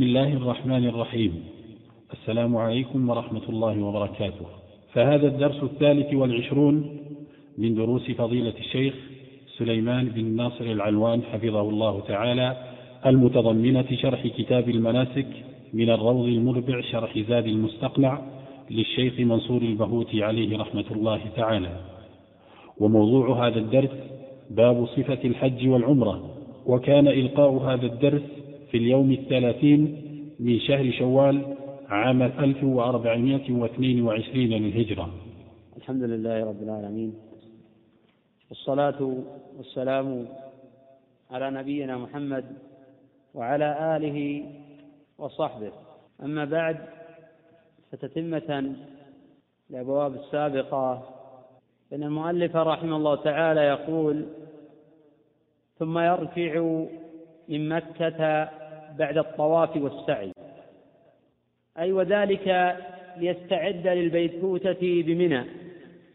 بسم الله الرحمن الرحيم. السلام عليكم ورحمة الله وبركاته. فهذا الدرس الثالث والعشرون من دروس فضيلة الشيخ سليمان بن ناصر العلوان حفظه الله تعالى المتضمنة شرح كتاب المناسك من الروض المربع شرح زاد المستقنع للشيخ منصور البهوتي عليه رحمة الله تعالى. وموضوع هذا الدرس باب صفة الحج والعمرة وكان إلقاء هذا الدرس في اليوم الثلاثين من شهر شوال عام 1422 للهجرة. الحمد لله رب العالمين. والصلاة والسلام على نبينا محمد وعلى آله وصحبه. أما بعد فتتمة لأبواب السابقة إن المؤلف رحمه الله تعالى يقول ثم يرجع من مكة بعد الطواف والسعي. أي وذلك ليستعد للبيتوتة بمنى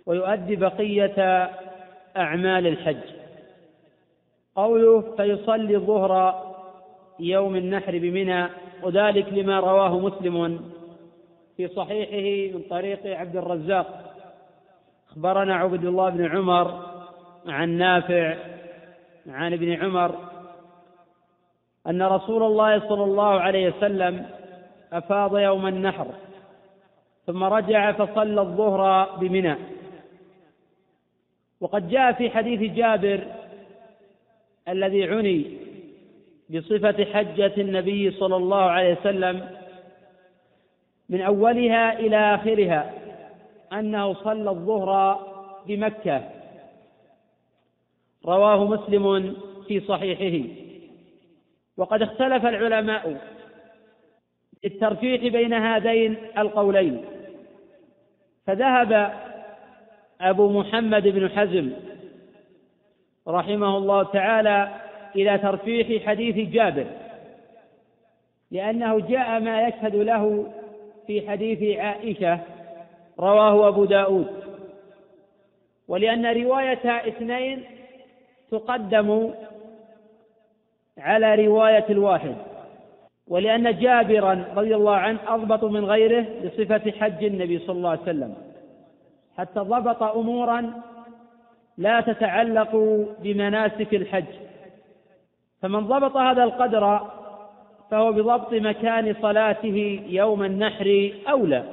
ويؤدي بقية أعمال الحج. قوله فيصلي الظهر يوم النحر بمنى وذلك لما رواه مسلم في صحيحه من طريق عبد الرزاق. أخبرنا عبد الله بن عمر عن نافع عن ابن عمر أن رسول الله صلى الله عليه وسلم أفاض يوم النحر ثم رجع فصلى الظهر بمنى. وقد جاء في حديث جابر الذي عني بصفة حجة النبي صلى الله عليه وسلم من أولها إلى آخرها أنه صلى الظهر بمكة. رواه مسلم في صحيحه. وقد اختلف العلماء في الترفيع بين هذين القولين. فذهب أبو محمد بن حزم رحمه الله تعالى إلى ترفيح حديث جابر لأنه جاء ما يشهد له في حديث عائشة رواه أبو داود. ولأن رواية اثنين تقدم على رواية الواحد ولأن جابرا رضي الله عنه أضبط من غيره بصفة حج النبي صلى الله عليه وسلم حتى ضبط أمورا لا تتعلق بمناسك الحج. فمن ضبط هذا القدر فهو بضبط مكان صلاته يوم النحر أولى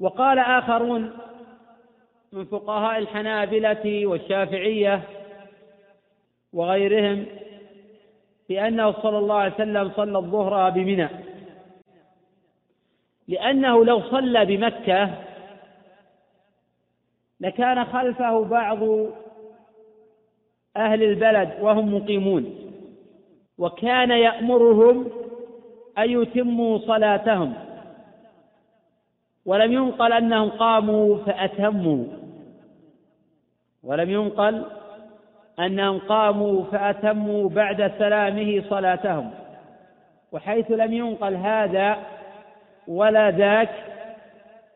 وقال آخرون من فقهاء الحنابلة والشافعية وغيرهم بأنه صلى الله عليه وسلم صلى الظهر بمنى. لأنه لو صلى بمكة لكان خلفه بعض أهل البلد وهم مقيمون وكان يأمرهم أن يتموا صلاتهم. ولم ينقل أنهم قاموا فأتموا. ولم ينقل أنهم قاموا فأتموا بعد سلامه صلاتهم وحيث لم ينقل هذا ولا ذاك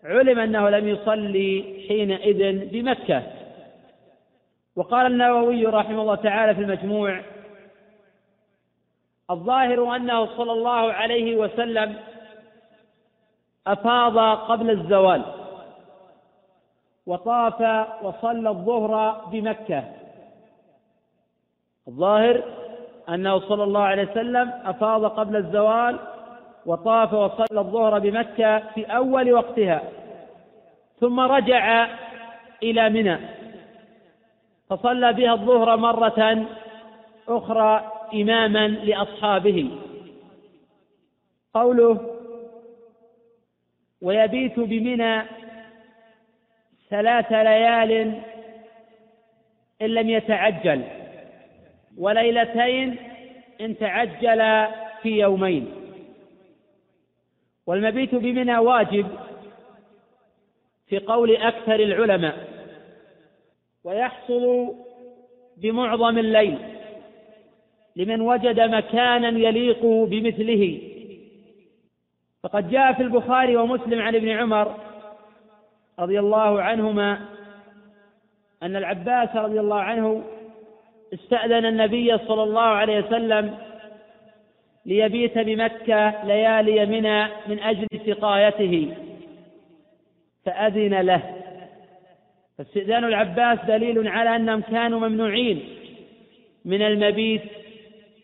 علم أنه لم يصلي حينئذ بمكة. وقال النووي رحمه الله تعالى في المجموع الظاهر أنه صلى الله عليه وسلم أفاض قبل الزوال وطاف وصلى الظهر بمكة. الظاهر أنه صلى الله عليه وسلم أفاض قبل الزوال وطاف وصلى الظهر بمكة في أول وقتها ثم رجع إلى منى فصلى بها الظهر مرة أخرى إماما لأصحابه. قوله ويبيت بمنى ثلاث ليال إن لم يتعجل وليلتين إن تعجل في يومين. والمبيت بمنى واجب في قول أكثر العلماء ويحصل بمعظم الليل لمن وجد مكانا يليق بمثله. فقد جاء في البخاري ومسلم عن ابن عمر رضي الله عنهما أن العباس رضي الله عنه استأذن النبي صلى الله عليه وسلم ليبيت بمكة ليالي منى من أجل سقايته فأذن له. فاستئذان العباس دليل على أنهم كانوا ممنوعين من المبيت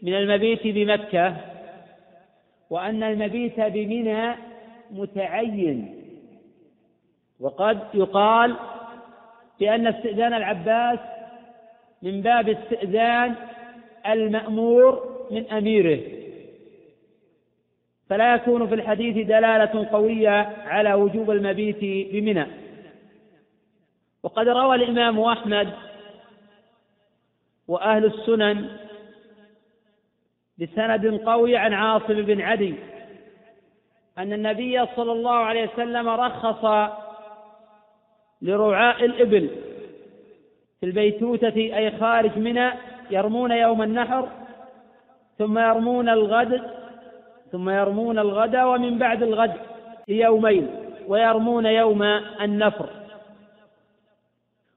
من المبيت بمكة وأن المبيت بمنى متعين. وقد يقال بأن استئذان العباس من باب استئذان المأمور من أميره. فلا يكون في الحديث دلالة قوية على وجوب المبيت بمنى. وقد روى الإمام أحمد وأهل السنن بسند قوي عن عاصم بن عدي أن النبي صلى الله عليه وسلم رخص لرعاء الإبل. في البيتوتة أي خارج منى يرمون يوم النحر ثم يرمون الغد ثم يرمون الغد ومن بعد الغد ليومين ويرمون يوم النفر.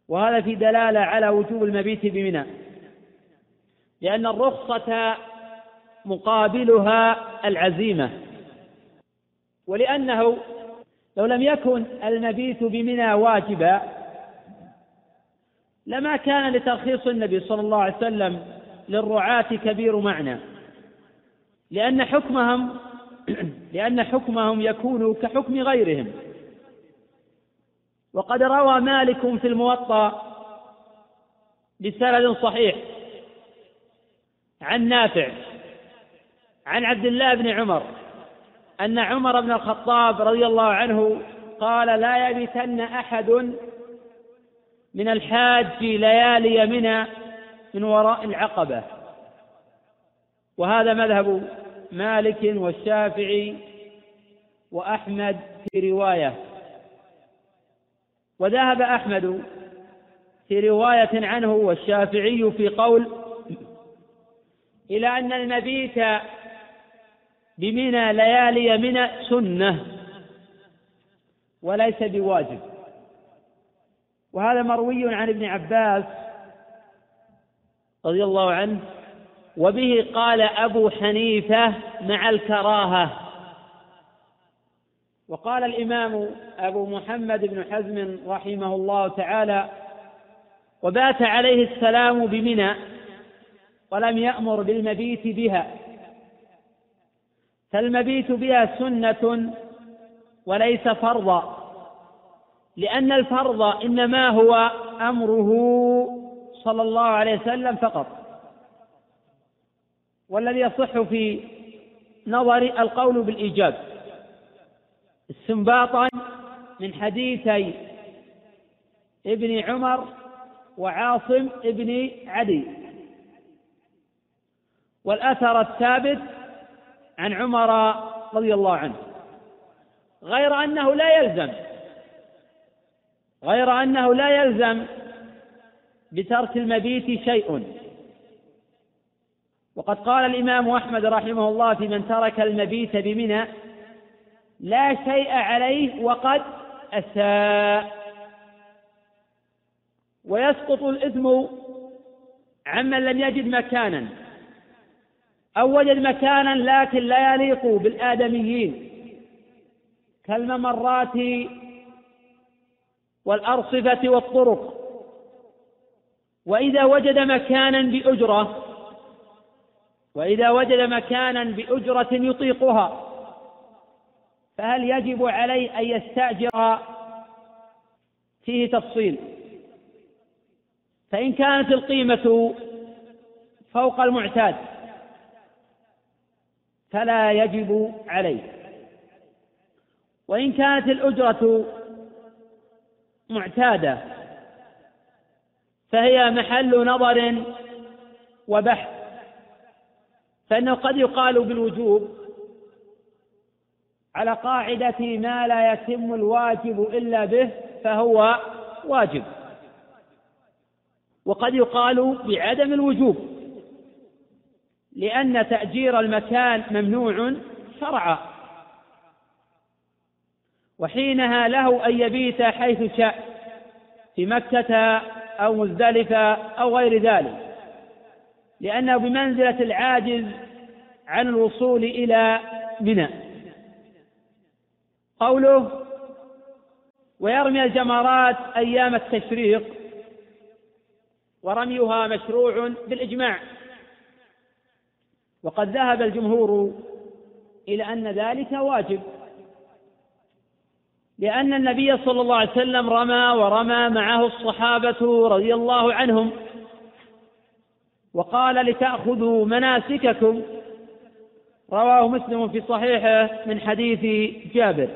وهذا في دلالة على وجوب المبيت بمنى. لأن الرخصة مقابلها العزيمة. ولأنه لو لم يكن المبيت بمنى واجبا لما كان لترخيص النبي صلى الله عليه وسلم للرعاة كبير معنى. لأن حكمهم لأن حكمهم يكون كحكم غيرهم. وقد روى مالك في الموطأ بسند صحيح عن نافع عن عبد الله بن عمر أن عمر بن الخطاب رضي الله عنه قال لا يبيتن أحد من الحاج ليالي منى من وراء العقبة. وهذا مذهب مالك والشافعي وأحمد في رواية. وذهب أحمد في رواية عنه والشافعي في قول إلى أن المبيت بمنى ليالي منى سنة وليس بواجب. وهذا مروي عن ابن عباس رضي الله عنه وبه قال أبو حنيفة مع الكراهة. وقال الإمام أبو محمد بن حزم رحمه الله تعالى وبات عليه السلام بمنى ولم يأمر بالمبيت بها فالمبيت بها سنة وليس فرضا. لأن الفرض إنما هو أمره صلى الله عليه وسلم فقط. والذي يصح في نظري القول بالإيجاب. استنباطا من حديثي ابن عمر وعاصم ابن عدي. والأثر الثابت عن عمر رضي الله عنه. غير أنه لا يلزم غير أنه لا يلزم بترك المبيت شيء. وقد قال الإمام أحمد رحمه الله في من ترك المبيت بمنى لا شيء عليه وقد أساء. ويسقط الإثم عمن لم يجد مكانا. أو وجد مكانا لكن لا يليق بالآدميين. كالممرات والأرصفة والطرق. وإذا وجد مكانا بأجرة وإذا وجد مكانا بأجرة يطيقها فهل يجب عليه أن يستأجر؟ فيه تفصيل. فإن كانت القيمة فوق المعتاد فلا يجب عليه. وإن كانت الأجرة معتادة. فهي محل نظر وبحث. فإنه قد يقال بالوجوب على قاعدة ما لا يتم الواجب إلا به فهو واجب. وقد يقال بعدم الوجوب لأن تأجير المكان ممنوع شرعا. وحينها له أن يبيت حيث شاء في مكة أو مزدلفة أو غير ذلك. لأنه بمنزلة العاجز عن الوصول إلى منى. قوله ويرمي الجمرات أيام التشريق ورميها مشروع بالإجماع. وقد ذهب الجمهور إلى أن ذلك واجب. لأن النبي صلى الله عليه وسلم رمى ورمى معه الصحابة رضي الله عنهم. وقال لتأخذوا مناسككم. رواه مسلم في صحيحه من حديث جابر.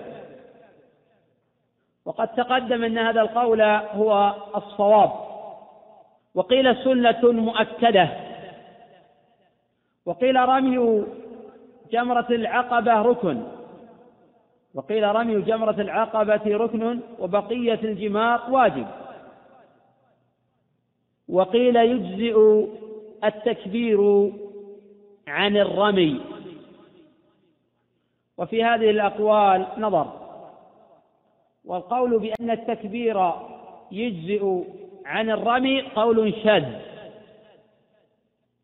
وقد تقدم أن هذا القول هو الصواب. وقيل سنة مؤكدة. وقيل رمي جمرة العقبة ركن. وقيل رمي جمرة العقبة ركن وبقية الجمار واجب. وقيل يجزئ التكبير عن الرمي. وفي هذه الأقوال نظر. والقول بأن التكبير يجزئ عن الرمي قول شاذ.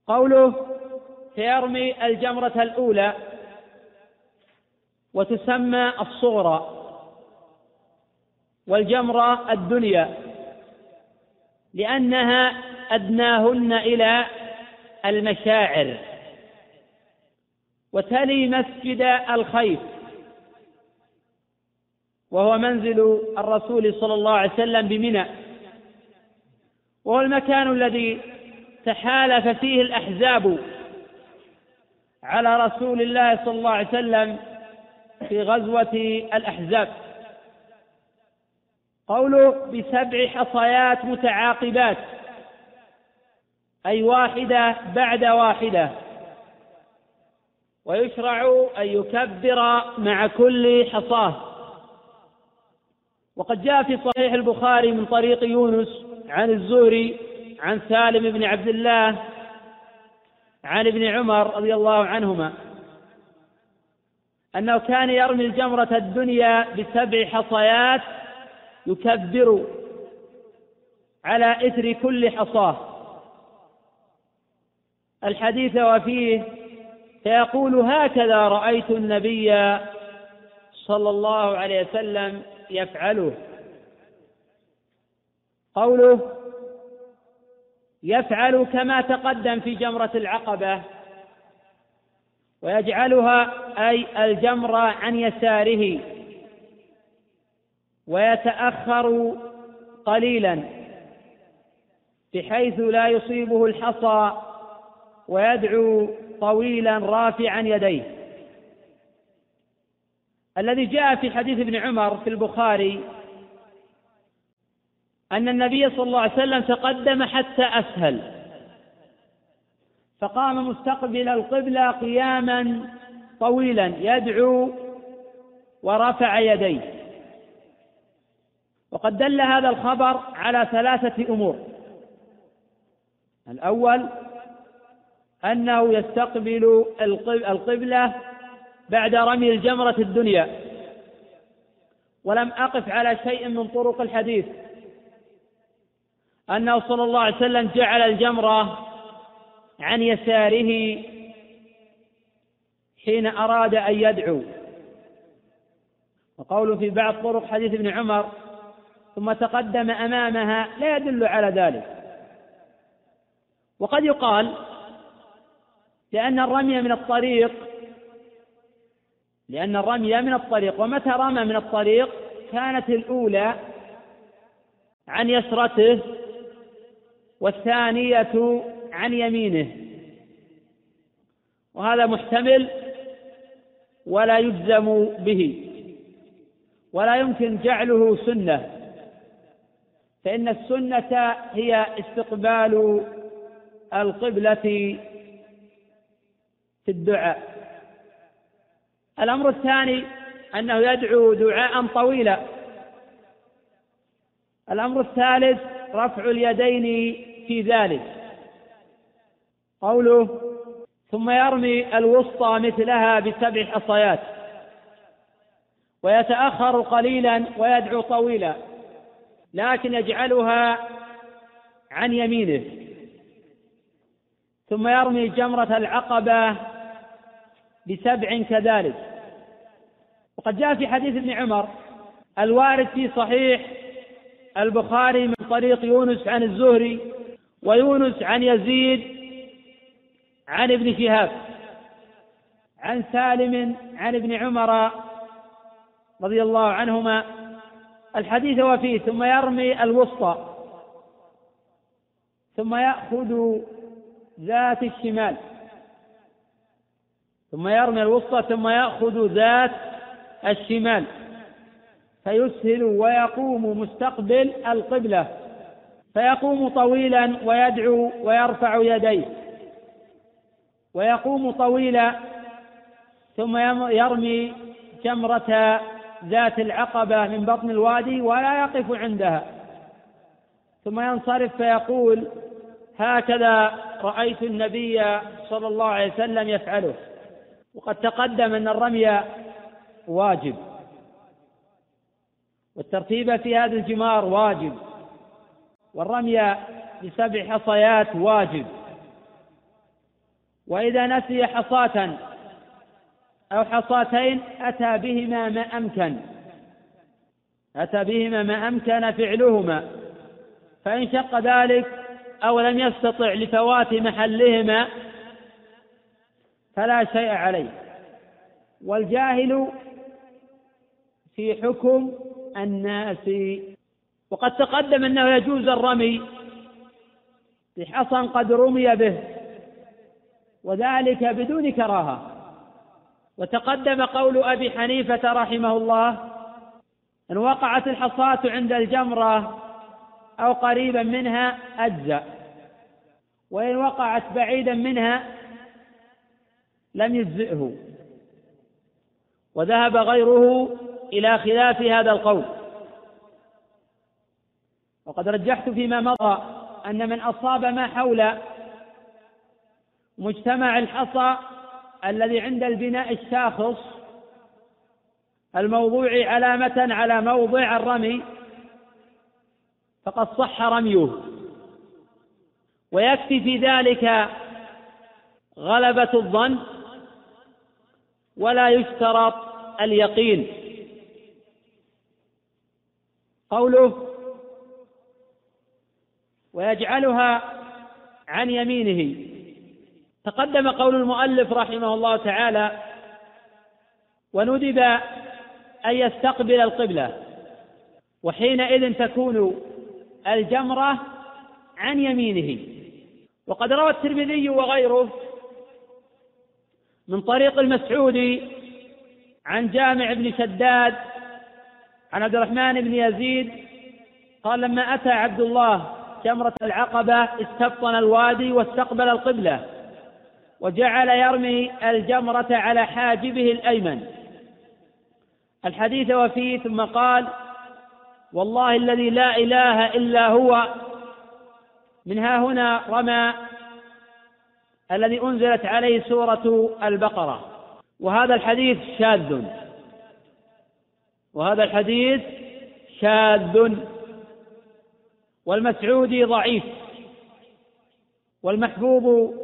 قوله فيرمي الجمرة الأولى. وتسمى الصغرى والجمرة الدنيا لأنها أدناهن إلى المشاعر. وتلي مسجد الخيف وهو منزل الرسول صلى الله عليه وسلم بمنى. وهو المكان الذي تحالف فيه الأحزاب على رسول الله صلى الله عليه وسلم في غزوة الأحزاب. قوله بسبع حصيات متعاقبات. أي واحدة بعد واحدة. ويشرع أن يكبر مع كل حصاة. وقد جاء في صحيح البخاري من طريق يونس عن الزهري عن سالم بن عبد الله عن ابن عمر رضي الله عنهما. أنه كان يرمي الجمرة الدنيا بسبع حصيات يكبر على إثر كل حصاة. الحديث وفيه فيقول هكذا رأيت النبي صلى الله عليه وسلم يفعله. قوله يفعل كما تقدم في جمرة العقبة. ويجعلها أي الجمرة عن يساره ويتأخر قليلا بحيث لا يصيبه الحصى ويدعو طويلا رافعا يديه. الذي جاء في حديث ابن عمر في البخاري أن النبي صلى الله عليه وسلم تقدم حتى أسهل. فقام مستقبل القبلة قياما طويلا يدعو ورفع يديه. وقد دل هذا الخبر على ثلاثة أمور. الأول أنه يستقبل القبلة بعد رمي الجمرة الدنيا. ولم أقف على شيء من طرق الحديث. أنه صلى الله عليه وسلم جعل الجمرة عن يساره حين أراد أن يدعو. وقوله في بعض طرق حديث ابن عمر ثم تقدم أمامها لا يدل على ذلك. وقد يقال لأن الرمي من الطريق لأن الرمي من الطريق. ومتى رمى من الطريق؟ كانت الأولى عن يسرته والثانية عن يمينه. وهذا محتمل ولا يجزم به. ولا يمكن جعله سنة. فإن السنة هي استقبال القبلة في الدعاء. الأمر الثاني أنه يدعو دعاء طويلا. الأمر الثالث رفع اليدين في ذلك. قوله ثم يرمي الوسطى مثلها بسبع حصيات ويتأخر قليلا ويدعو طويلا لكن يجعلها عن يمينه. ثم يرمي جمرة العقبة بسبع كذلك. وقد جاء في حديث ابن عمر الوارد في صحيح البخاري من طريق يونس عن الزهري ويونس عن يزيد عن ابن شهاب عن سالم عن ابن عمر رضي الله عنهما. الحديث وفيه ثم يرمي الوسطى ثم يأخذ ذات الشمال ثم يرمي الوسطى ثم يأخذ ذات الشمال. فيسهل ويقوم مستقبل القبلة فيقوم طويلا ويدعو ويرفع يديه. ويقوم طويلا ثم يرمي جمرة ذات العقبة من بطن الوادي ولا يقف عندها. ثم ينصرف فيقول هكذا رأيت النبي صلى الله عليه وسلم يفعله وقد تقدم أن الرمي واجب والترتيب في هذا الجمار واجب والرمي بسبع حصيات واجب. وإذا نسي حصاة أو حصاتين أتى بهما ما أمكن. أتى بهما ما أمكن فعلهما. فإن شق ذلك أو لم يستطع لفوات محلهما فلا شيء عليه. والجاهل في حكم الناس. وقد تقدم أنه يجوز الرمي. بحصى قد رمي به. وذلك بدون كراهة. وتقدم قول أبي حنيفة رحمه الله إن وقعت الحصاة عند الجمرة أو قريبا منها أجزأ وإن وقعت بعيدا منها لم يجزئه. وذهب غيره إلى خلاف هذا القول. وقد رجحت فيما مضى أن من أصاب ما حول مجتمع الحصى الذي عند البناء الشاخص الموضوع علامة على موضع الرمي فقد صح رميه. ويكفي في ذلك غلبة الظن ولا يشترط اليقين. قوله ويجعلها عن يمينه. تقدم قول المؤلف رحمه الله تعالى وندب أن يستقبل القبلة وحينئذ تكون الجمرة عن يمينه. وقد روى الترمذي وغيره من طريق المسعودي عن جامع بن شداد عن عبد الرحمن بن يزيد قال لما أتى عبد الله جمرة العقبة استبطن الوادي واستقبل القبلة. وجعل يرمي الجمرة على حاجبه الأيمن. الحديث وفيه ثم قال والله الذي لا إله إلا هو من ها هنا رمى الذي أنزلت عليه سورة البقرة. وهذا الحديث شاذ. وهذا الحديث شاذ. والمسعودي ضعيف والمحبوب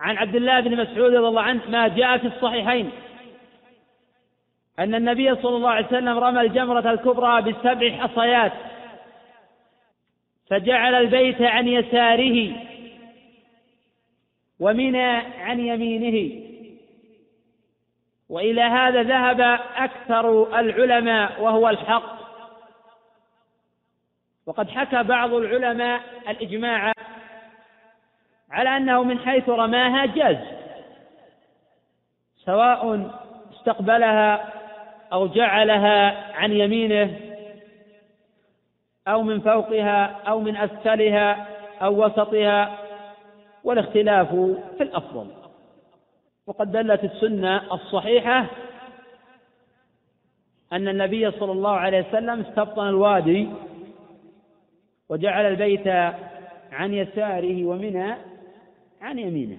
عن عبد الله بن مسعود رضي الله عنه ما جاء في الصحيحين. أن النبي صلى الله عليه وسلم رمى الجمرة الكبرى بسبع حصيات. فجعل البيت عن يساره ومنى عن يمينه. وإلى هذا ذهب أكثر العلماء وهو الحق. وقد حكى بعض العلماء الإجماع على أنه من حيث رماها جاز سواء استقبلها أو جعلها عن يمينه أو من فوقها أو من أسفلها أو وسطها والاختلاف في الأفضل. وقد دلت السنة الصحيحة أن النبي صلى الله عليه وسلم استبطن الوادي وجعل البيت عن يساره ومنى عن يمينه.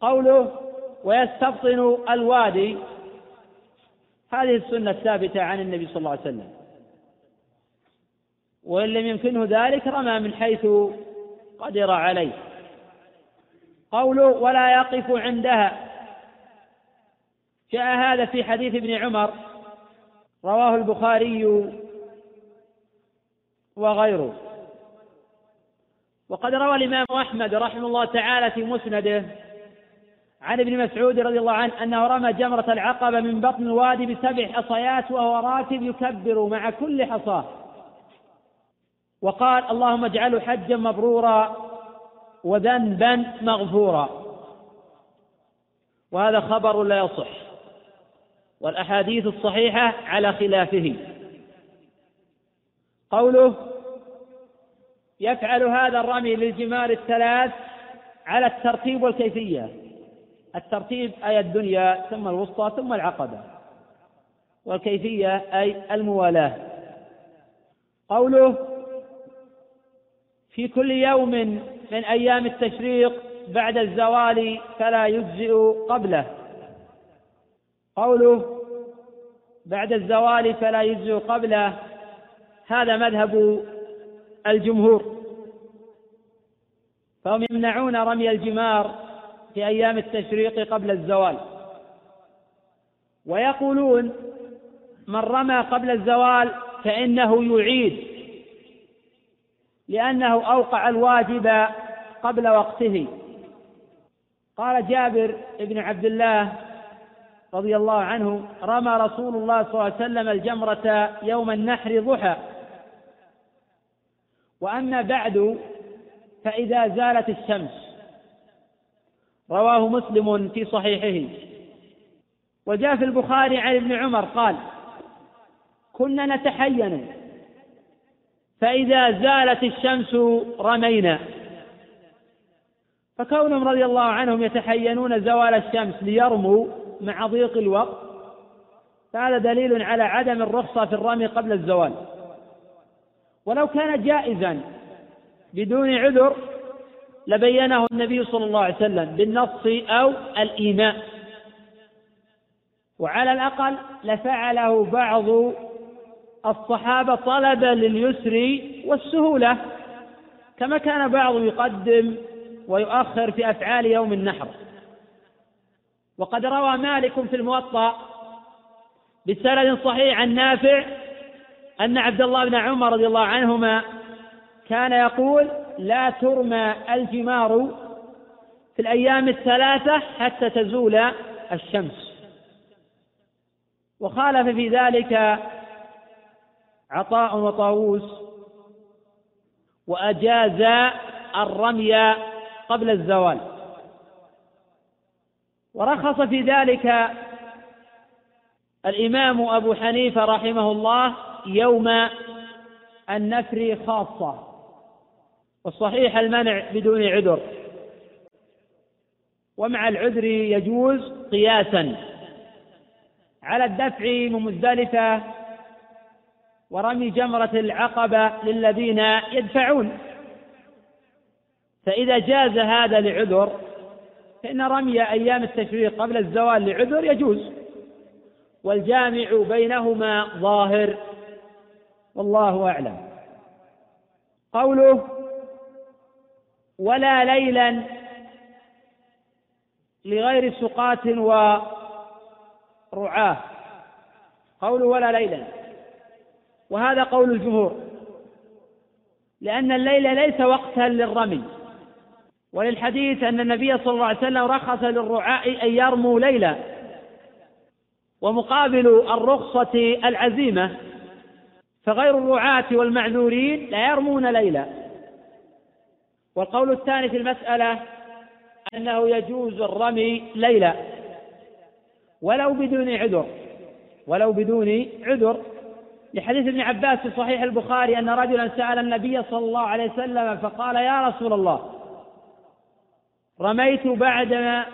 قوله ويستبطن الوادي هذه السنة الثابتة عن النبي صلى الله عليه وسلم. وإن لم يمكنه ذلك رمى من حيث قدر عليه. قوله ولا يقف عندها. جاء هذا في حديث ابن عمر رواه البخاري وغيره. وقد روى الإمام أحمد رحمه الله تعالى في مسنده عن ابن مسعود رضي الله عنه أنه رمى جمرة العقبة من بطن الوادي بسبع حصيات وهو راكب يكبر مع كل حصاة. وقال اللهم اجعله حجا مبرورا وذنبا مغفورا. وهذا خبر لا يصح والأحاديث الصحيحة على خلافه. قوله يفعل هذا الرمي للجمار الثلاث على الترتيب والكيفية. الترتيب أي الدنيا ثم الوسطى ثم العقبة. والكيفية أي الموالاة. قوله في كل يوم من أيام التشريق بعد الزوال فلا يجزئ قبله. قوله بعد الزوال فلا يجزئ قبله هذا مذهب الجمهور. فهم يمنعون رمي الجمار في أيام التشريق قبل الزوال. ويقولون من رمى قبل الزوال فإنه يعيد لأنه أوقع الواجب قبل وقته. قال جابر بن عبد الله رضي الله عنه رمى رسول الله صلى الله عليه وسلم الجمرة يوم النحر ضحى. وأما بعد فإذا زالت الشمس رواه مسلم في صحيحه. وجاء في البخاري عن ابن عمر قال كنا نتحين فإذا زالت الشمس رمينا. فكونهم رضي الله عنهم يتحينون زوال الشمس ليرموا مع ضيق الوقت فهذا دليل على عدم الرخصة في الرمي قبل الزوال. ولو كان جائزا بدون عذر لبينه النبي صلى الله عليه وسلم بالنص أو الإيماء. وعلى الأقل لفعله بعض الصحابة طلبا لليسر والسهولة كما كان بعض يقدم ويؤخر في أفعال يوم النحر. وقد روى مالك في الموطأ بسند صحيح عن نافع أن عبد الله بن عمر رضي الله عنهما كان يقول لا ترمى الجمار في الأيام الثلاثة حتى تزول الشمس. وخالف في ذلك عطاء وطاووس وأجاز الرمي قبل الزوال. ورخص في ذلك الإمام أبو حنيفة رحمه الله يوم النفر خاصة. والصحيح المنع بدون عذر. ومع العذر يجوز قياسا. على الدفع من مزدلفة ورمي جمرة العقبة للذين يدفعون. فإذا جاز هذا لعذر فإن رمي أيام التشريق قبل الزوال لعذر يجوز. والجامع بينهما ظاهر. والله أعلم. قوله ولا ليلا لغير سقاة ورعاة. قوله ولا ليلا. وهذا قول الجمهور. لأن الليل ليس وقتا للرمي. وللحديث أن النبي صلى الله عليه وسلم رخص للرعاء أن يرموا ليلا. ومقابل الرخصة العزيمة. فغير الرعاة والمعذورين لا يرمون ليلا. والقول الثاني في المسألة أنه يجوز الرمي ليلا. ولو بدون عذر. ولو بدون عذر. لحديث ابن عباس في صحيح البخاري أن رجلا سأل النبي صلى الله عليه وسلم فقال يا رسول الله رميت بعدما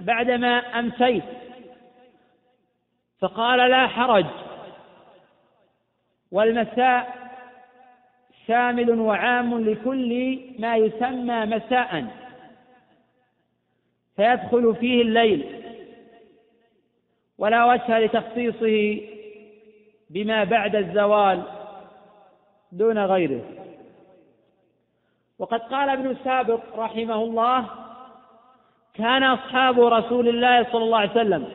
بعدما أمسيت. فقال لا حرج. والمساء شامل وعام لكل ما يسمى مساء. فيدخل فيه الليل. ولا وجه لتخصيصه بما بعد الزوال دون غيره. وقد قال ابن سابق رحمه الله كان أصحاب رسول الله صلى الله عليه وسلم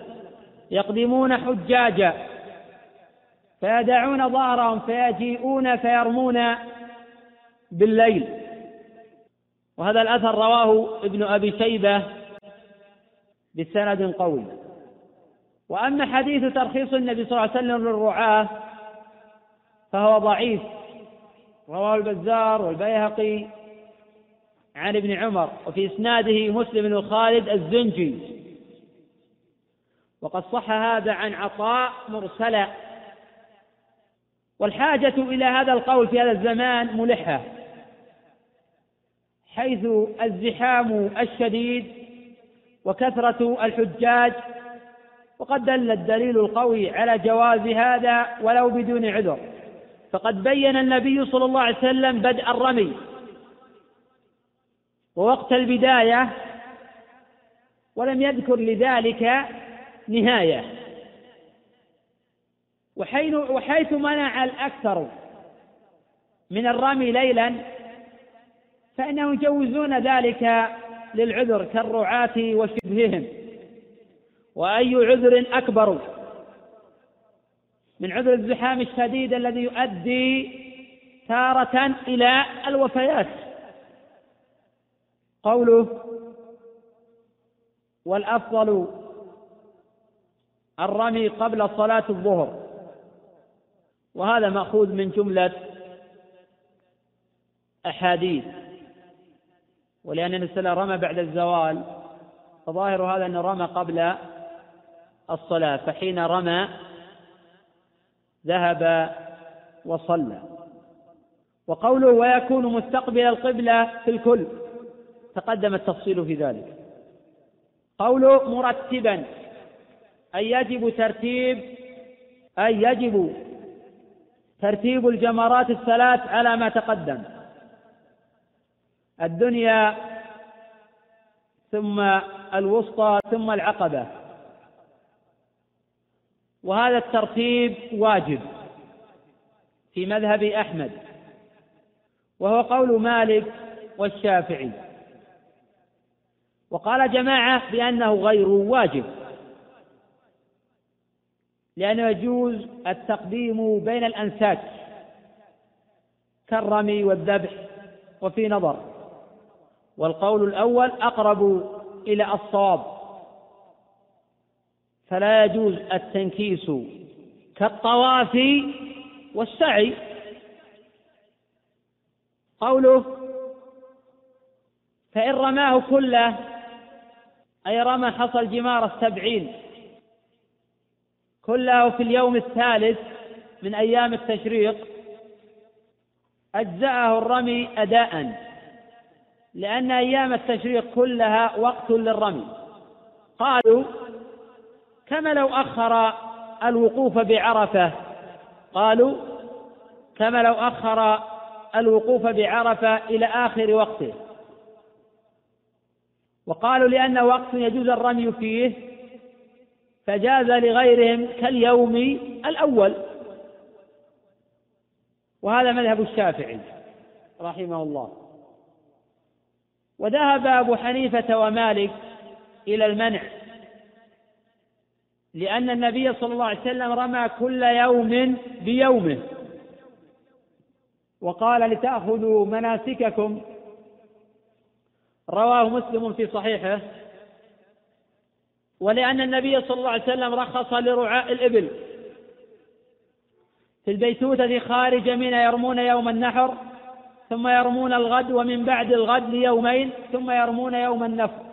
يقدمون حجاجا فيدعون ظهرهم فيجيئون فيرمون بالليل. وهذا الأثر رواه ابن أبي شيبة بسند قوي. وأما حديث ترخيص النبي صلى الله عليه وسلم للرعاة فهو ضعيف. رواه البزار والبيهقي عن ابن عمر وفي إسناده مسلم بن خالد الزنجي. وقد صح هذا عن عطاء مرسلا والحاجة إلى هذا القول في هذا الزمان ملحة حيث الزحام الشديد وكثرة الحجاج وقد دل الدليل القوي على جواز هذا ولو بدون عذر. فقد بين النبي صلى الله عليه وسلم بدء الرمي ووقت البداية ولم يذكر لذلك نهاية. وحيث منع الأكثر من الرمي ليلا فإنهم يجوزون ذلك للعذر كالرعاة وشبههم. وأي عذر أكبر من عذر الزحام الشديد الذي يؤدي تارة إلى الوفيات. قوله والأفضل الرمي قبل صلاة الظهر وهذا مأخوذ من جملة أحاديث. ولأن النبي رمى بعد الزوال فظاهر هذا أنه رمى قبل الصلاة فحين رمى ذهب وصلى. وقوله ويكون مستقبل القبلة في الكل تقدم التفصيل في ذلك. قوله مرتبا أي يجب ترتيب أي يجب ترتيب الجمرات الثلاث على ما تقدم. الدنيا ثم الوسطى ثم العقبة. وهذا الترتيب واجب في مذهب أحمد وهو قول مالك والشافعي. وقال جماعة بأنه غير واجب. لأنه يجوز التقديم بين الأنساك كالرمي والذبح وفي نظر. والقول الأول أقرب إلى الصواب فلا يجوز التنكيس كالطواف والسعي. قوله فإن رماه كله أي رمى حصى الجمار السبعين كله في اليوم الثالث من أيام التشريق أجزأه الرمي أداء لأن أيام التشريق كلها وقت للرمي. قالوا كما لو أخر الوقوف بعرفة؟ قالوا كما لو أخر الوقوف بعرفة إلى آخر وقته. وقالوا لأن وقت يجوز الرمي فيه فجاز لغيرهم كاليوم الأول. وهذا مذهب الشافعي رحمه الله. وذهب أبو حنيفة ومالك إلى المنع لأن النبي صلى الله عليه وسلم رمى كل يوم بيومه. وقال لتأخذوا مناسككم. رواه مسلم في صحيحه. ولأن النبي صلى الله عليه وسلم رخص لرعاء الإبل في البيتوتة خارج منى يرمون يوم النحر ثم يرمون الغد ومن بعد الغد ليومين ثم يرمون يوم النفر.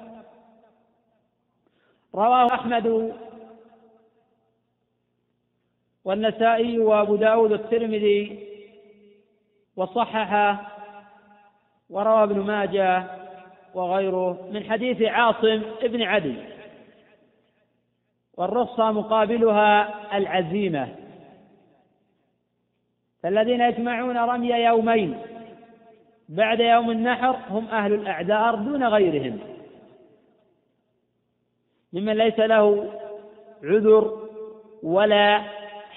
رواه أحمد والنسائي وأبو داود الترمذي وصححه وروى ابن ماجه وغيره من حديث عاصم ابن عدي. والرخصة مقابلها العزيمة. فالذين يجمعون رمي يومين بعد يوم النحر هم أهل الأعذار دون غيرهم. ممن ليس له عذر ولا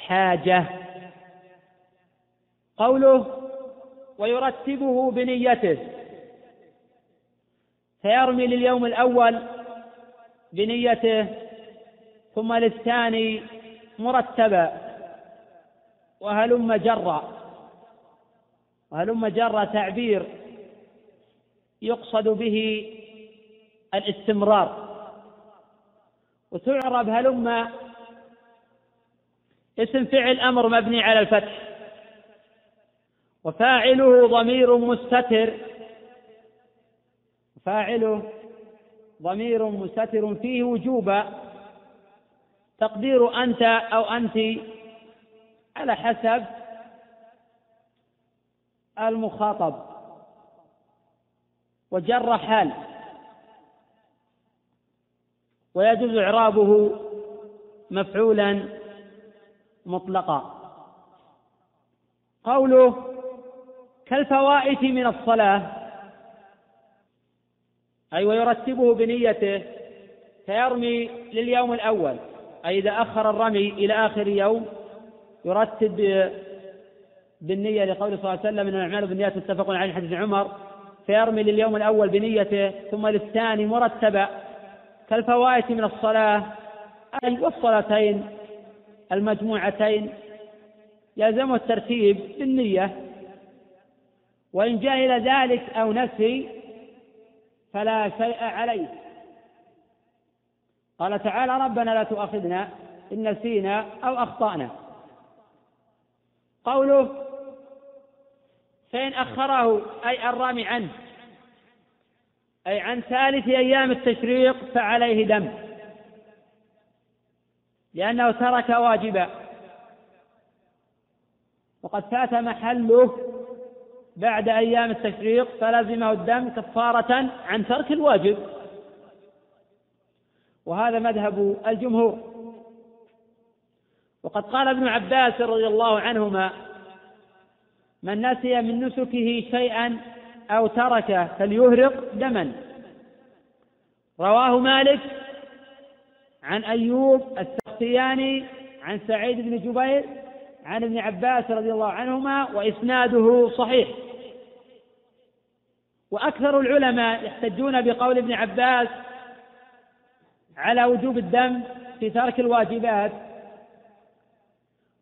حاجة. قوله ويرتبه بنيته. فيرمي لليوم الأول بنيته ثم للثاني مرتبا وهلم جرا وهلم جرا تعبير يقصد به الاستمرار. وتعرب هلم اسم فعل أمر مبني على الفتح وفاعله ضمير مستتر فاعله ضمير مستتر فيه وجوبا. تقدير أنت أو أنت على حسب المخاطب وجر حال. ويجوز إعرابه مفعولا مطلقا. قوله كالفوائت من الصلاة أي ويرتبه بنيته فيرمي لليوم الأول. أي إذا أخر الرمي إلى آخر يوم يرتب بالنية لقول صلى الله عليه وسلم إنما الأعمال بالنيات متفق عليه حديث عمر. فيرمي لليوم الأول بنيته ثم للثاني مرتبا كالفوائت من الصلاة أي والصلاتين المجموعتين يلزمه الترتيب بالنية. وإن جهل ذلك أو نسي فلا شيء عليه. قال تعالى ربنا لا تؤاخذنا إن نسينا أو أخطأنا. قوله فإن أخره أي الرامي عنه أي عن ثالث أيام التشريق فعليه دم لأنه ترك واجبا. وقد فات محله بعد أيام التشريق فلزمه الدم كفارة عن ترك الواجب. وهذا مذهب الجمهور. وقد قال ابن عباس رضي الله عنهما من نسي من نسكه شيئا أو تركه فليهرق دما. رواه مالك عن أيوب السختياني عن سعيد بن جبير عن ابن عباس رضي الله عنهما وإسناده صحيح. وأكثر العلماء يحتجون بقول ابن عباس على وجوب الدم في ترك الواجبات.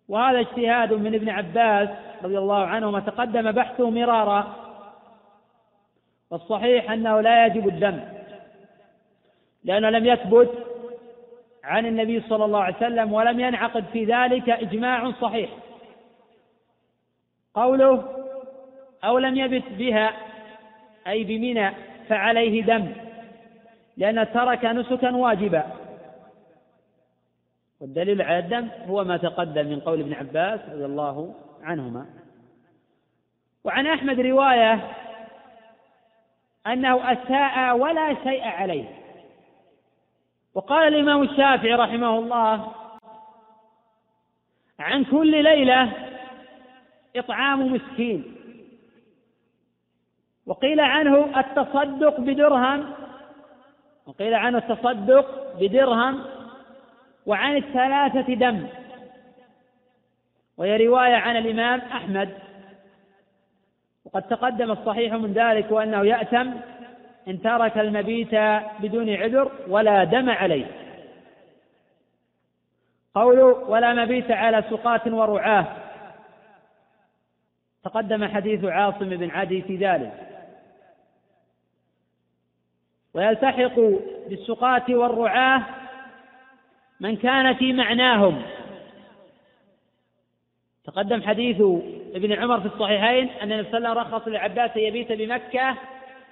وهذا اجتهاد من ابن عباس رضي الله عنهما تقدم بحثه مرارا. والصحيح أنه لا يجب الدم لأنه لم يثبت عن النبي صلى الله عليه وسلم ولم ينعقد في ذلك إجماع صحيح. قوله أو لم يبت بها أي بمنى فعليه دم. لأن ترك نسكا واجبا. والدليل على الدم هو ما تقدم من قول ابن عباس رضي الله عنهما. وعن أحمد رواية أنه أساء ولا شيء عليه. وقال الإمام الشافعي رحمه الله عن كل ليلة إطعام مسكين. وقيل عنه التصدق بدرهم وقيل عنه التصدق بدرهم وعن الثلاثة دم. وهي رواية عن الإمام أحمد. وقد تقدم الصحيح من ذلك وأنه يأتم إن ترك المبيت بدون عذر ولا دم عليه. قوله ولا مبيت على سقاة ورعاه. تقدم حديث عاصم بن عدي في ذلك. ويلتحق بالسقاة والرعاة من كان في معناهم. تقدم حديث ابن عمر في الصحيحين أن النبي صلى الله عليه وسلم رخص للعباس أن يبيت بمكة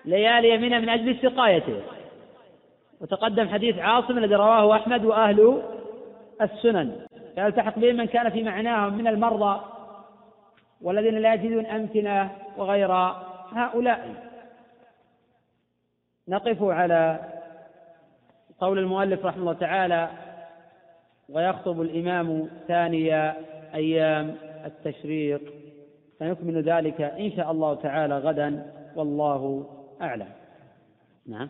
ليالي يمينة من أجل سقايته وتقدم حديث عاصم الذي رواه أحمد وأهل السنن. يلتحق بهم من كان في معناهم من المرضى والذين لا يجدون أمكنة وغير هؤلاء. نقف على قول المؤلف رحمه الله تعالى ويخطب الإمام ثاني أيام التشريق. فنكمل ذلك إن شاء الله تعالى غدا والله أعلم. نعم.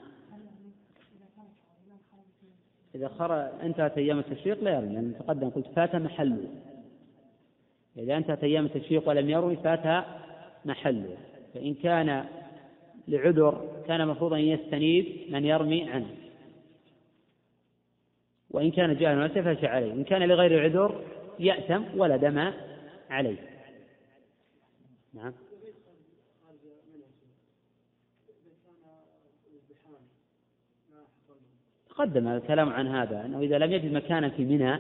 إذا خرج انتهت أيام التشريق لا يرمي لأن تقدم قلت فات محله. إذا انتهت أيام التشريق ولم يروي فات محله. فإن كان لعذر كان مفروضا أن يستنيب من يرمي عنه. وإن كان جاهلا فليس عليه. إن كان لغير عذر يأتم ولا دم عليه. نعم. تقدم الكلام عن هذا أنه إذا لم يجد مكانا في منى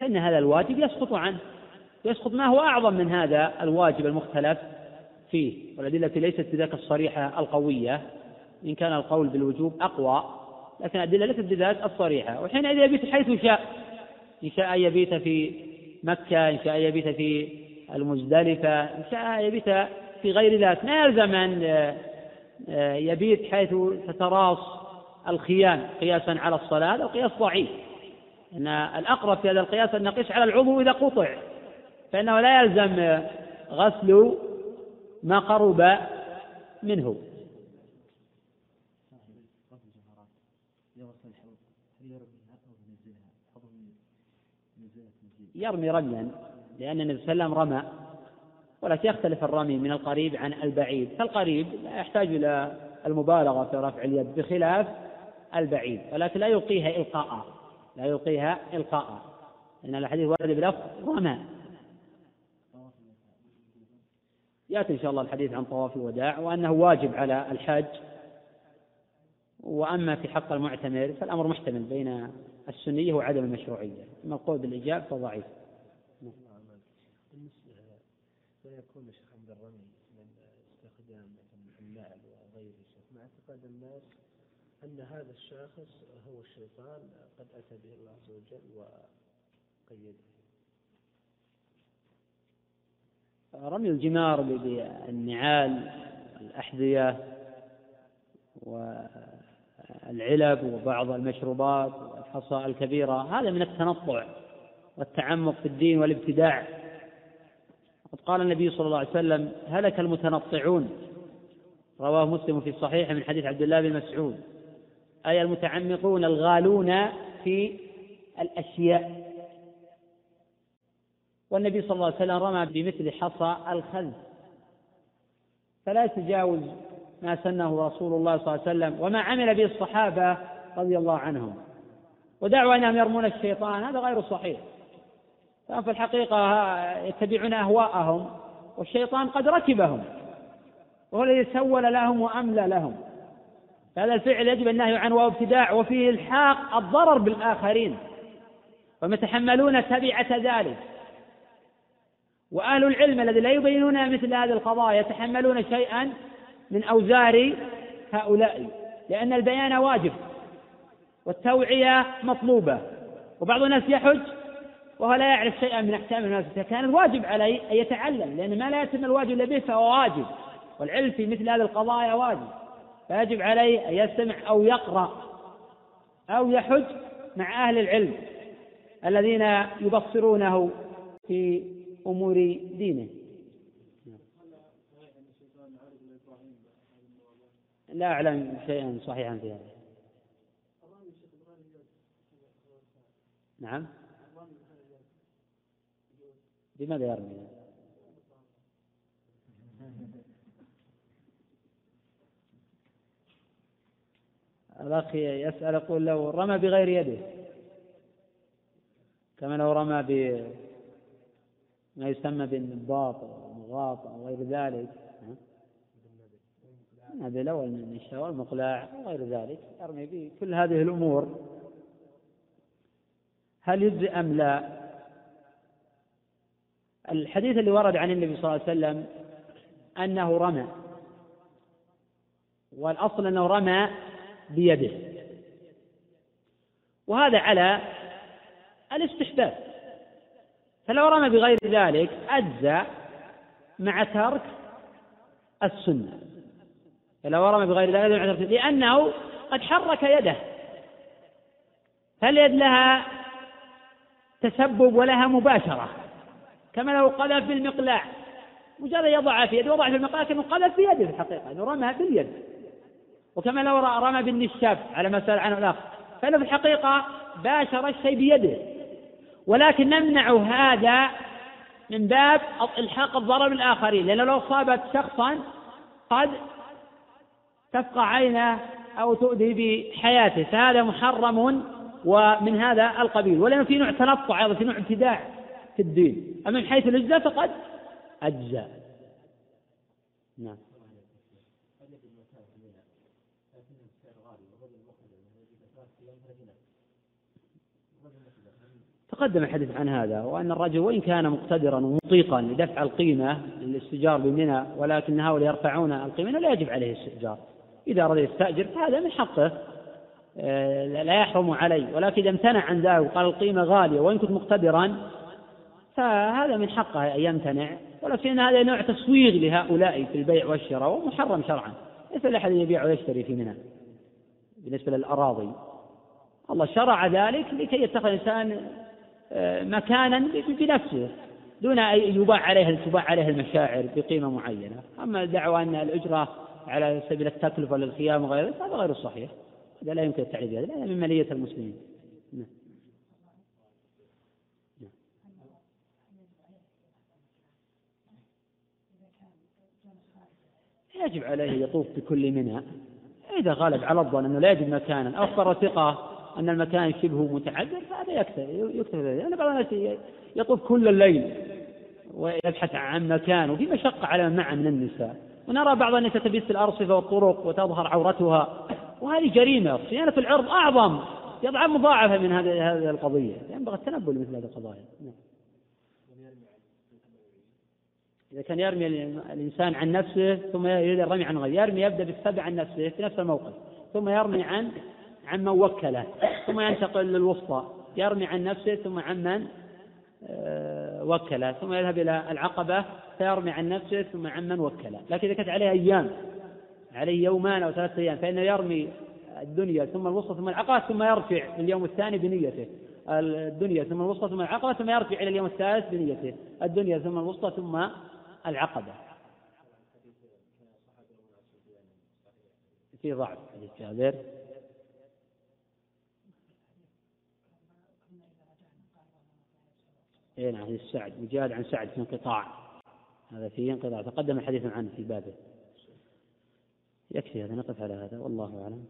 فإن هذا الواجب يسقط عنه. يسقط ما هو أعظم من هذا الواجب المختلف؟ فيه والأدلة ليست بذاك الصريحة القوية. إن كان القول بالوجوب أقوى لكن الأدلة ليست بذاك الصريحة. وحينئذ يبيت حيث شاء إن شاء يبيت في مكة إن شاء يبيت في المزدلفة إن شاء يبيت في غير ذلك ما يلزم أن آه، يبيت حيث تتراص الخيام قياسا على الصلاة هذا القياس ضعيف. أن الأقرب في هذا القياس أن نقيس على العضو إذا قطع. فإنه لا يلزم غسل ما قرب منه. يرمي رميا لأن النبي صلى الله عليه وسلم رمى ولكن يختلف الرمي من القريب عن البعيد. فالقريب لا يحتاج إلى المبالغة في رفع اليد بخلاف البعيد ولكن لا يلقيها إلقاء لا يلقيها إلقاء. لأن الحديث ورد بلفظ رمى. يأتي إن شاء الله الحديث عن طواف الوداع وأنه واجب على الحاج. وأما في حق المعتمر فالأمر محتمل بين السنية وعدم المشروعية. أما القول بالإجاب فضعيف. لا يكون شيخ عند الرمي من استخدام النعل وغيره مع اعتقاد الناس أن هذا الشاخص هو الشيطان قد أتى به الله عز وجل وقيده. رمي الجمار بالنعال الأحذية والعلب وبعض المشروبات والحصى الكبيرة. هذا من التنطع والتعمق في الدين والابتداع. وقد قال النبي صلى الله عليه وسلم هلك المتنطعون. رواه مسلم في الصحيح من حديث عبد الله بن مسعود. أي المتعمقون الغالون في الأشياء. والنبي صلى الله عليه وسلم رمى بمثل حصى الخلف فلا يتجاوز ما سنه رسول الله صلى الله عليه وسلم وما عمل به الصحابة رضي الله عنهم. ودعوى أنهم يرمون الشيطان هذا غير صحيح. ففي الحقيقة يتبعون أهواءهم والشيطان قد ركبهم وهو الذي سول لهم وأملى لهم. هذا الفعل يجب النهي عنه وهو ابتداع وفيه إلحاق الضرر بالآخرين. ويتحملون تبعة ذلك. وأهل العلم الذي لا يبينون مثل هذه القضايا يتحملون شيئا من أوزار هؤلاء لأن البيان واجب والتوعية مطلوبة. وبعض الناس يحج وهو لا يعرف شيئا من أحكام الناس كان الواجب عليه أن يتعلم لأن ما لا يتم الواجب إلا به فهو واجب. والعلم في مثل هذه القضايا واجب. فيجب عليه أن يستمع أو يقرأ أو يحج مع أهل العلم الذين يبصرونه في أمور دينه. لا أعلم شيئا صحيحا في هذا. نعم. بماذا يرمي؟ الأخ يسأل يقول لو رمى بغير يده كما لو رمى ما يسمى بالنباط أو المغاط أو غير ذلك. من النشاء والمقلاع وغير ذلك. يرمي به كل هذه الأمور. هل يجزي أم لا؟ الحديث اللي ورد عن النبي صلى الله عليه وسلم أنه رمى والأصل أنه رمى بيده. وهذا على الاستحباب. فلو رمى بغير ذلك أجزى مع ترك السنة. فلو رمى بغير ذلك لأنه قد حرك يده. فاليد لها تسبب ولها مباشرة. كما لو قذف بالمقلاع مجرد يضع في يده وضع في المقلاع كأنه قذف بيده في الحقيقة. أنه رمى باليد وكما لو رمى بالنشاب على ما سأل عنه الأخ. فإنه في الحقيقة باشر الشيء بيده. ولكن نمنع هذا من باب الحاق الضرر بالآخرين لأنه لو أصابت شخصا قد تفقع عينه أو تؤذي بحياته فهذا محرم ومن هذا القبيل. ولأن في نوع تنطع أيضا في نوع ابتداع في الدين. أما من حيث الإجزاء فقد أجزاء نعم. تقدم الحديث عن هذا وأن الرجل وإن كان مقتدرا ومطيقا لدفع القيمة للاستئجار بمنى ولكن هؤلاء يرفعون القيمة لا يجب عليه الاستئجار إذا أراد يستأجر فهذا من حقه. آه، لا يحرم عليه. ولكن إذا امتنع عن ذلك وقال القيمة غالية وإن كنت مقتدرا فهذا من حقه أن يمتنع. ولكن هذا نوع تسويغ لهؤلاء في البيع والشراء ومحرم شرعا. ليس لأحد يبيع ويشتري في منى. بالنسبة للأراضي. الله شرع ذلك لكي يتخذ الإنسان مكانا بنفسه دون أن يباع عليه تباع عليه المشاعر بقيمة معينة. أما دعوى أن الأجرة على سبيل التكلفة للخيام وغيره هذا غير صحيح. هذا لا يمكن التعريف هذا لا من مالية المسلمين. يجب عليه يطوف بكل منها. إذا غلب على الظن أنه لا يجد مكانا أو أخبر ثقة أن المكان شبه متعذر فهذا يكتفي يكتفي لأن بعض الناس يطوف كل الليل ويبحث عن مكان وفي مشقة على من من النساء. ونرى بعض النساء تبث الأرصفة والطرق وتظهر عورتها. وهذه جريمة صيانة العرض أعظم يضع مضاعفة من هذه هذه القضية. ينبغي التنبؤ لمثل هذه القضايا. نعم. إذا كان يرمي الإنسان عن نفسه ثم يريد الرمي عن غيره. يرمي يبدأ بالسبع عن نفسه في نفس الموقف ثم يرمي عن عن من وكله ثم ينتقل للوسطى يرمي عن نفسه ثم عن من آه، وكله ثم يذهب إلى العقبة فيرمي عن نفسه ثم عن من وكله لكن إذا كانت عليه أيام عليه يومان أو ثلاثة أيام فإنه يرمي الدنيا ثم الوسطى ثم العقبة ثم يرفع في اليوم الثاني بنيته. الدنيا ثم الوسطى ثم العقبة ثم يرفع إلى اليوم الثالث بنيته. الدنيا ثم الوسطى ثم العقبة. في ضعف حديث جابر اي نعم حديث سعد وجاد عن سعد في انقطاع. هذا فيه انقطاع تقدم الحديث عنه في بابه. يكفي هذا نقف على هذا والله أعلم.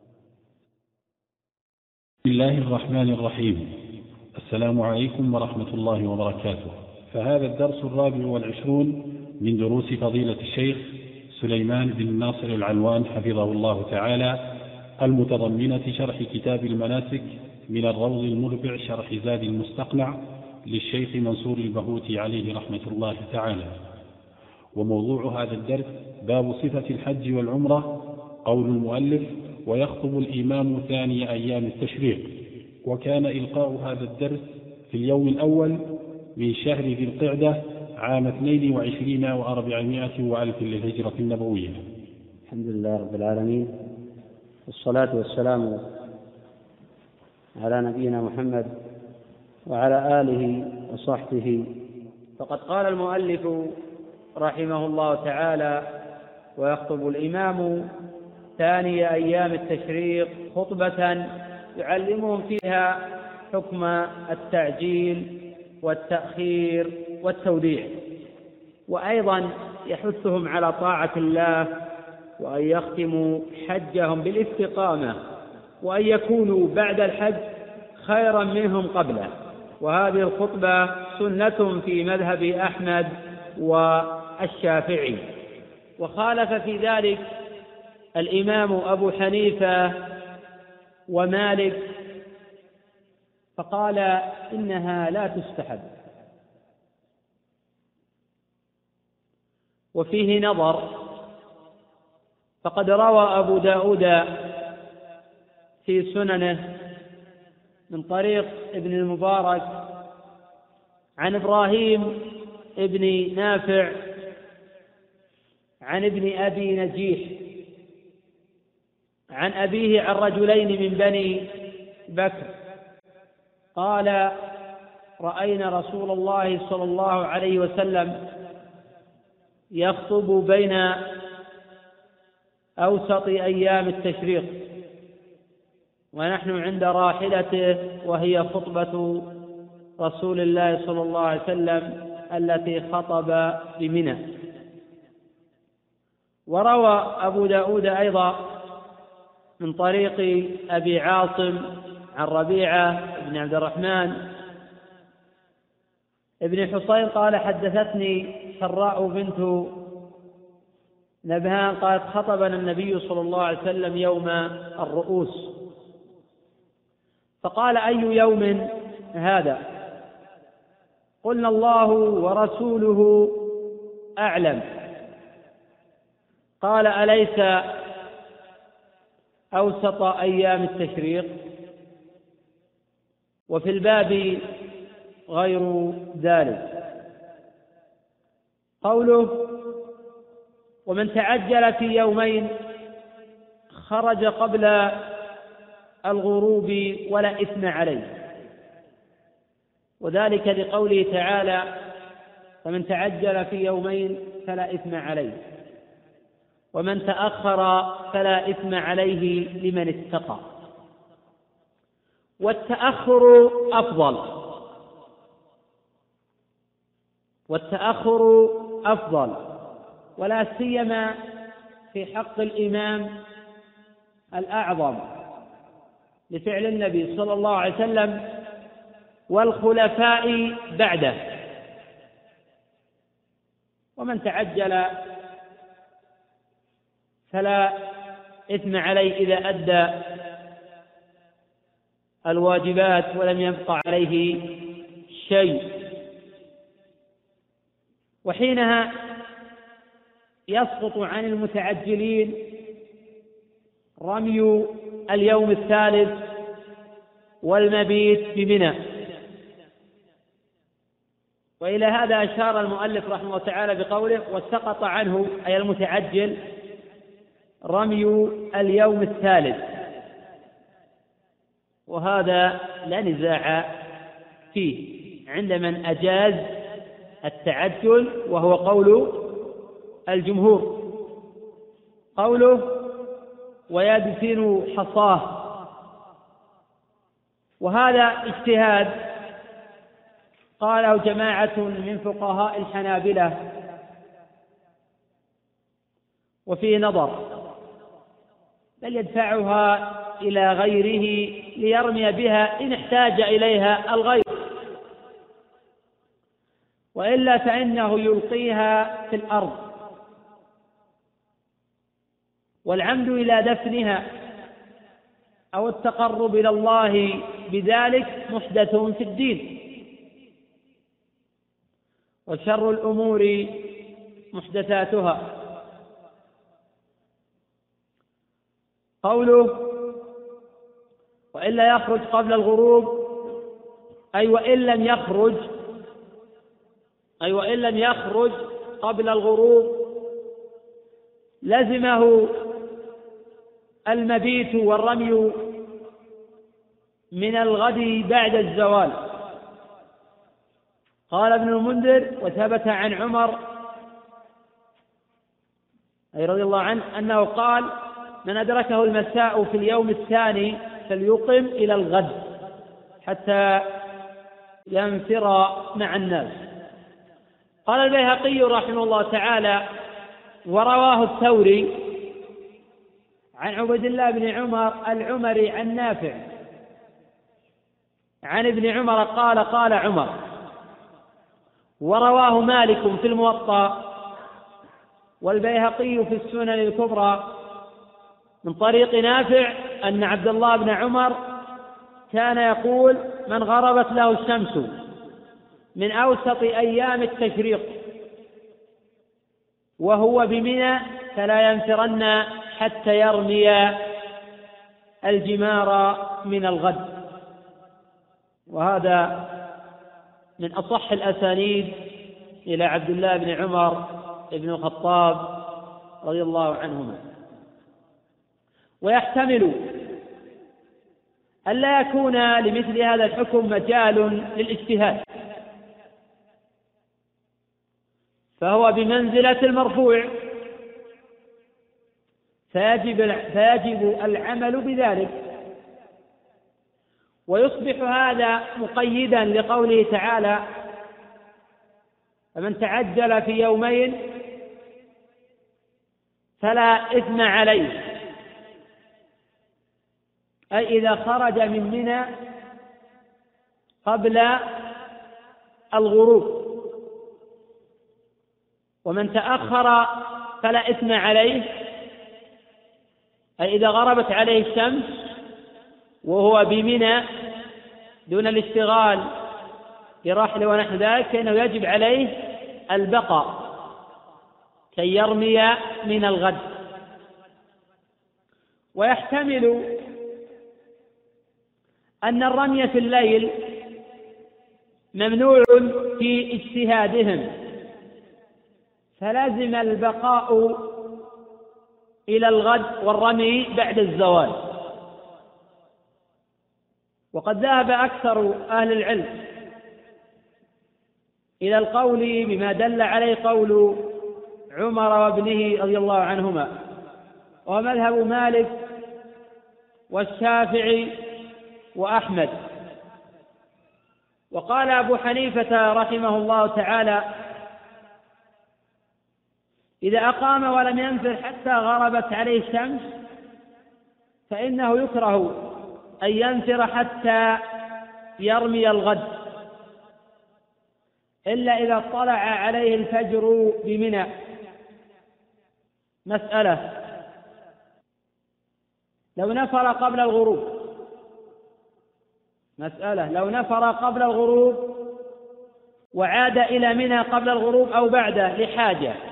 بسم الله الرحمن الرحيم. السلام عليكم ورحمة الله وبركاته. فهذا الدرس الرابع والعشرون من دروس فضيلة الشيخ سليمان بن ناصر العنوان حفظه الله تعالى المتضمنة شرح كتاب المناسك من الروض المربع شرح زاد المستقنع للشيخ منصور البهوتي عليه رحمة الله تعالى. وموضوع هذا الدرس باب صفة الحج والعمرة قول المؤلف ويخطب الإمام ثاني أيام التشريق. وكان إلقاء هذا الدرس في اليوم الأول من شهر ذي القعدة عام 22 و400 وألف للهجرة النبوية. الحمد لله رب العالمين والصلاة والسلام على نبينا محمد وعلى آله وصحبه. فقد قال المؤلف رحمه الله تعالى ويخطب الإمام ثاني أيام التشريق خطبة يعلمهم فيها حكم التعجيل والتأخير والتوديع. وأيضا يحثهم على طاعة الله وأن يختموا حجهم بالاستقامة وأن يكونوا بعد الحج خيرا منهم قبله. وهذه الخطبة سنة في مذهب أحمد والشافعي. وخالف في ذلك الإمام أبو حنيفة ومالك فقال إنها لا تستحب. وفيه نظر فقد روى أبو داود في سننه من طريق ابن المبارك عن إبراهيم ابن نافع عن ابن أبي نجيح عن أبيه عن رجلين من بني بكر. قال رأينا رسول الله صلى الله عليه وسلم يخطب بين أوسط أيام التشريق. ونحن عند راحلته وهي خطبة رسول الله صلى الله عليه وسلم التي خطب بمنى. وروى أبو داود أيضا من طريق أبي عاصم عن ربيعة بن عبد الرحمن. ابن حصين قال حدثتني حراء بنت نبهان قالت خطبنا النبي صلى الله عليه وسلم يوم الرؤوس. فقال أي يوم هذا؟ قلنا الله ورسوله أعلم. قال أليس أوسط أيام التشريق؟ وفي الباب غير ذلك. قوله ومن تعجل في يومين خرج قبل الغروب ولا إثم عليه. وذلك لقوله تعالى فمن تعجل في يومين فلا إثم عليه ومن تأخر فلا إثم عليه لمن اتقى. والتأخر أفضل والتأخر أفضل ولا سيما في حق الإمام الأعظم. لفعل النبي صلى الله عليه وسلم والخلفاء بعده. ومن تعجل فلا إثم عليه إذا أدى الواجبات ولم يبقى عليه شيء. وحينها يسقط عن المتعجلين رمي اليوم الثالث والمبيت بمنى. وإلى هذا أشار المؤلف رحمه الله تعالى بقوله وسقط عنه أي المتعجل رمي اليوم الثالث. وهذا لا نزاع فيه. عند من أجاز التعجل وهو قول الجمهور. قوله ويدفن حصاه. وهذا اجتهاد قاله جماعة من فقهاء الحنابلة. وفيه نظر بل يدفعها إلى غيره ليرمي بها إن احتاج إليها الغير. وإلا فإنه يلقيها في الأرض. والعمد إلى دفنها أو التقرب إلى الله بذلك محدث في الدين. وشر الأمور محدثاتها. قوله وإلا يخرج قبل الغروب أي وإن لم يخرج أي وإن لم يخرج قبل الغروب لزمه المبيت والرمي من الغد بعد الزوال. قال ابن المنذر وثبت عن عمر أي رضي الله عنه أنه قال من أدركه المساء في اليوم الثاني فليقم إلى الغد حتى ينفر مع الناس. قال البيهقي رحمه الله تعالى ورواه الثوري عن عبد الله بن عمر العمري عن نافع عن ابن عمر قال قال عمر ورواه مالك في الموطأ والبيهقي في السنن الكبرى من طريق نافع أن عبد الله بن عمر كان يقول من غربت له الشمس من أوسط أيام التشريق وهو بمنى فلا ينفرن حتى يرمي الجمار من الغد. وهذا من أصح الأسانيد إلى عبد الله بن عمر بن الخطاب رضي الله عنهما. ويحتمل ألا يكون لمثل هذا الحكم مجال للاجتهاد فهو بمنزلة المرفوع. فيجب فيجب العمل بذلك. ويصبح هذا مقيدا لقوله تعالى فمن تعجل في يومين فلا إثم عليه. أي إذا خرج من منى قبل الغروب. ومن تأخر فلا إثم عليه. أي إذا غربت عليه الشمس وهو بمنى دون الاشتغال برحل ونحو ذلك فإنه يجب عليه البقاء كي يرمي من الغد. ويحتمل أن الرمي في الليل ممنوع في اجتهادهم فلازم البقاء إلى الغد والرمي بعد الزوال. وقد ذهب أكثر أهل العلم إلى القول بما دل عليه قول عمر وابنه رضي الله عنهما ومذهب مالك والشافعي وأحمد. وقال أبو حنيفة رحمه الله تعالى إذا أقام ولم ينفر حتى غربت عليه الشمس فإنه يكره أن ينفر حتى يرمي الغد. إلا إذا طلع عليه الفجر بمنى. مسألة. لو نفر قبل الغروب. مسألة. لو نفر قبل الغروب وعاد إلى منى قبل الغروب أو بعده لحاجة.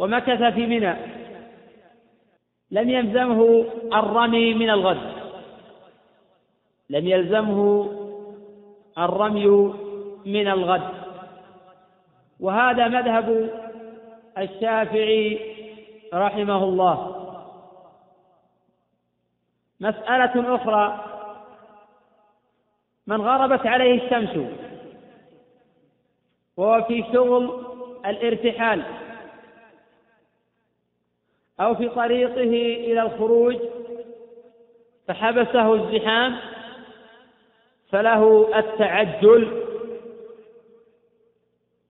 ومكث في منى. لم يلزمه الرمي من الغد. لم يلزمه الرمي من الغد. وهذا مذهب الشافعي رحمه الله. مسألة أخرى. من غربت عليه الشمس. وهو في شغل الارتحال. أو في طريقه إلى الخروج فحبسه الزحام فله التعجل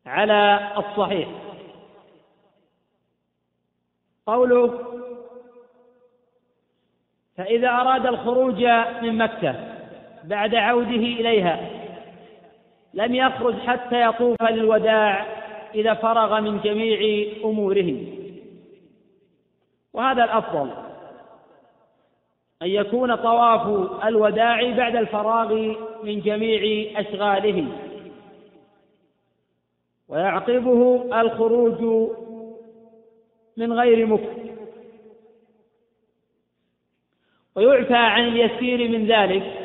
على الصحيح. قوله فإذا أراد الخروج من مكة بعد عوده إليها لم يخرج حتى يطوف للوداع إذا فرغ من جميع أموره وهذا الأفضل أن يكون طواف الوداع بعد الفراغ من جميع أشغاله. ويعقبه الخروج من غير مكر. ويعفى عن اليسير من ذلك.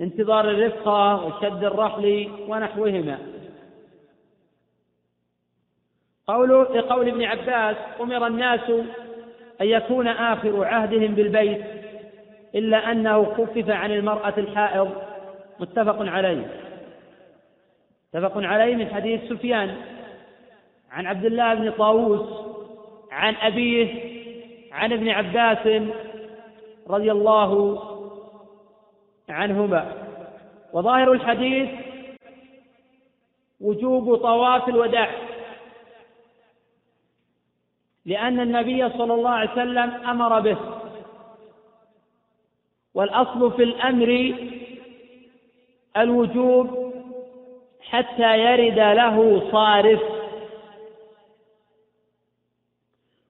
انتظار الرفقة وشد الرحل ونحوهما. قوله لقول ابن عباس أمر الناس أن يكون آخر عهدهم بالبيت إلا أنه خفف عن المرأة الحائض. متفق عليه. متفق عليه من حديث سفيان عن عبد الله بن طاووس عن أبيه عن ابن عباس رضي الله عنهما. وظاهر الحديث وجوب طواف الوداع. لأن النبي صلى الله عليه وسلم أمر به. والأصل في الأمر الوجوب حتى يرد له صارف.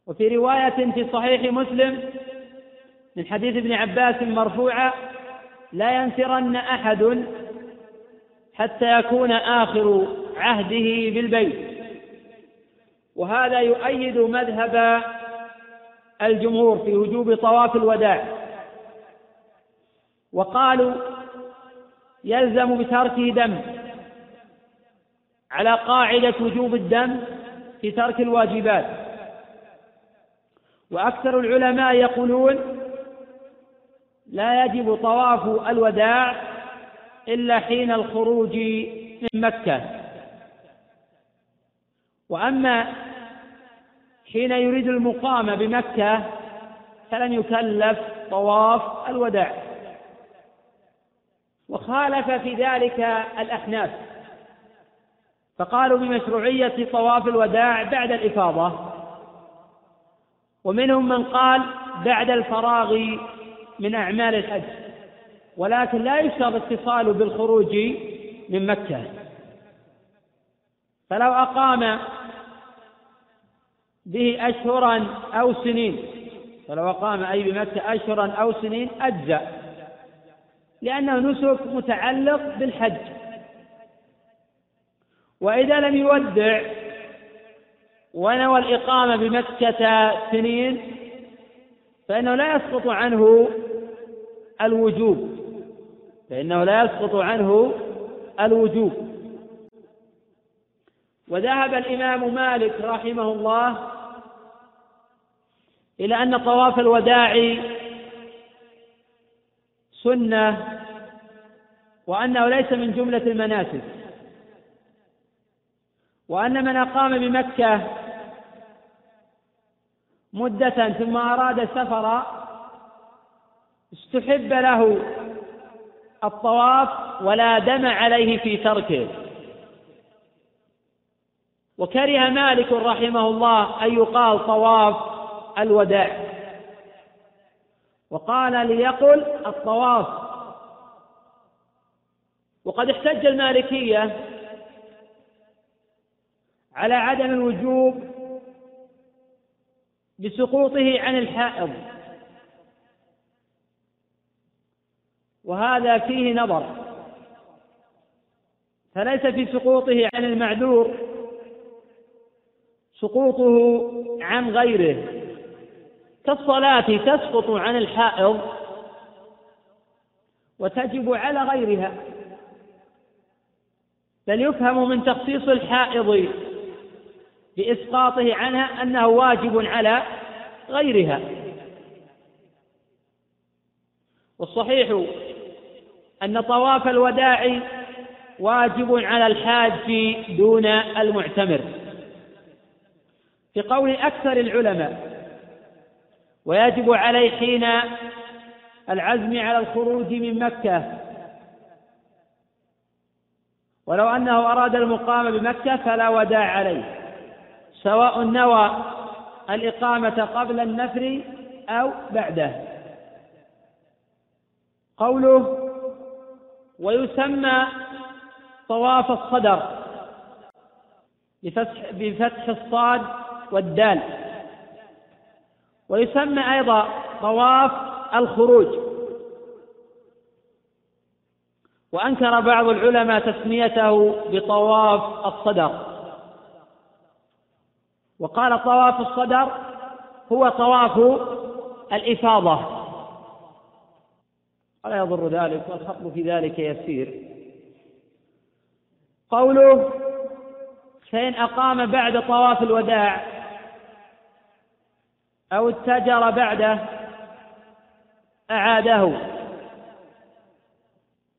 وفي رواية في صحيح مسلم من حديث ابن عباس مرفوعة لا ينفرن أحد حتى يكون آخر عهده بالبيت. وهذا يؤيد مذهب الجمهور في وجوب طواف الوداع. وقالوا يلزم بتركه دم على قاعدة وجوب الدم في ترك الواجبات. وأكثر العلماء يقولون لا يجب طواف الوداع إلا حين الخروج من مكة. وأما حين يريد المقام بمكة فلن يكلف طواف الوداع. وخالف في ذلك الأحناف. فقالوا بمشروعية طواف الوداع بعد الإفاضة. ومنهم من قال بعد الفراغ من أعمال الحج. ولكن لا يشترط اتصال بالخروج من مكة. فلو أقام به أشهرا أو سنين. فلو أقام أي بمكة أشهرا أو سنين أجزأ. لأنه نسك متعلق بالحج. وإذا لم يودع ونوى الإقامة بمكة سنين فإنه لا يسقط عنه الوجوب. فإنه لا يسقط عنه الوجوب. وذهب الإمام مالك رحمه الله إلى أن طواف الوداع سنة وأنه ليس من جملة المناسك. وأن من أقام بمكة مدة ثم أراد سفرا استحب له الطواف ولا دم عليه في تركه. وكره مالك رحمه الله أن يقال طواف الوداع. وقال ليقل الطواف. وقد احتج المالكية على عدم الوجوب بسقوطه عن الحائض. وهذا فيه نظر. فليس في سقوطه عن المعذور سقوطه عن غيره. كالصلاة تسقط عن الحائض وتجب على غيرها بل يفهم من تخصيص الحائض بإسقاطه عنها أنه واجب على غيرها. والصحيح أن طواف الوداع واجب على الحاج دون المعتمر في قول أكثر العلماء. ويجب عليه حين العزم على الخروج من مكة. ولو أنه أراد المقام بمكة فلا وداع عليه سواء نوى الإقامة قبل النفر أو بعده. قوله ويسمى طواف الصدر بفتح, بفتح الصاد والدال. ويسمى أيضا طواف الخروج. وأنكر بعض العلماء تسميته بطواف الصدر. وقال طواف الصدر هو طواف الإفاضة. ولا يضر ذلك والخطب في ذلك يسير. قوله فإن أقام بعد طواف الوداع أو اتجر بعده أعاده.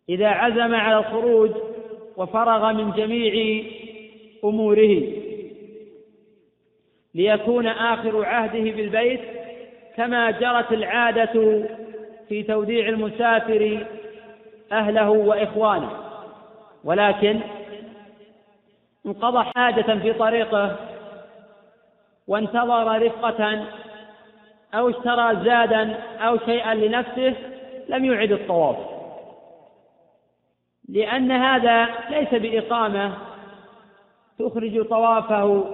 إذا عزم على الخروج وفرغ من جميع أموره ليكون آخر عهده بالبيت كما جرت العادة في توديع المسافر أهله وإخوانه. ولكن انقضى حاجة في طريقه وانتظر رفقة أو اشترى زادا أو شيئا لنفسه لم يعد الطواف. لأن هذا ليس بإقامة تخرج طوافه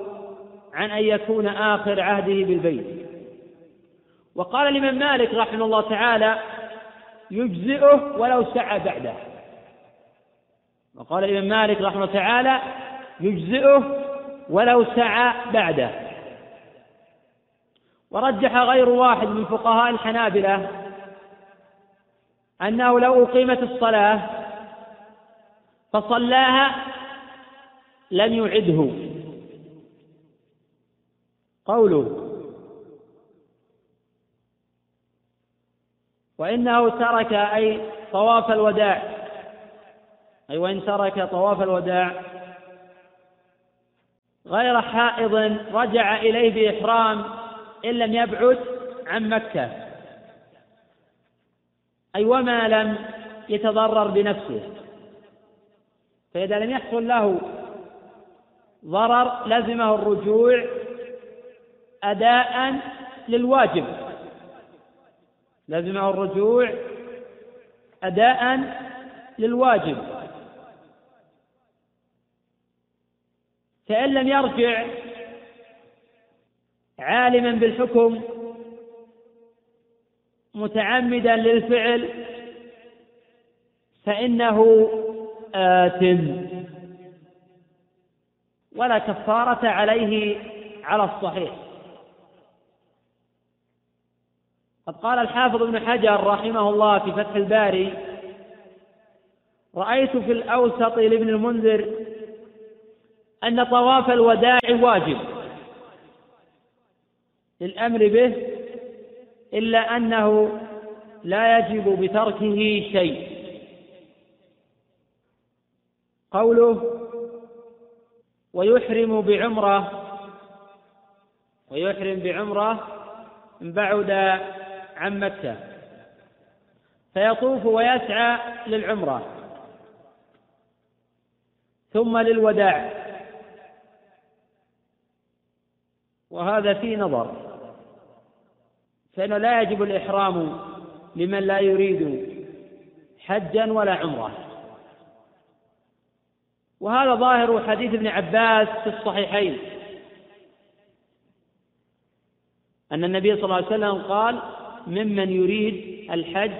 عن أن يكون آخر عهده بالبيت. وقال الإمام مالك رحمه الله تعالى يجزئه ولو سعى بعده وقال الإمام مالك رحمه الله تعالى يجزئه ولو سعى بعده ورجح غير واحد من فقهاء الحنابلة أنه لو أقيمت الصلاة فصلاها لم يعده. قوله وإنه ترك أي طواف الوداع أي وإن ترك طواف الوداع غير حائض رجع إليه بإحرام إن لم يبعد عن مكة. أي وما لم يتضرر بنفسه. فإذا لم يحصل له ضرر لزمه الرجوع أداء للواجب. لزمه الرجوع أداء للواجب. فإن لم يرجع عالما بالحكم متعمدا للفعل فإنه آثم. ولا كفارة عليه على الصحيح. قد قال الحافظ ابن حجر رحمه الله في فتح الباري رأيت في الأوسط لابن المنذر أن طواف الوداع واجب. للأمر به إلا أنه لا يجب بتركه شيء. قوله ويحرم بعمرة ويحرم بعمرة إن بعد عن مكة. فيطوف ويسعى للعمرة. ثم للوداع. وهذا فيه نظر. فإنه لا يجب الإحرام لمن لا يريد حجا ولا عمرة. وهذا ظاهر حديث ابن عباس في الصحيحين. أن النبي صلى الله عليه وسلم قال ممن يريد الحج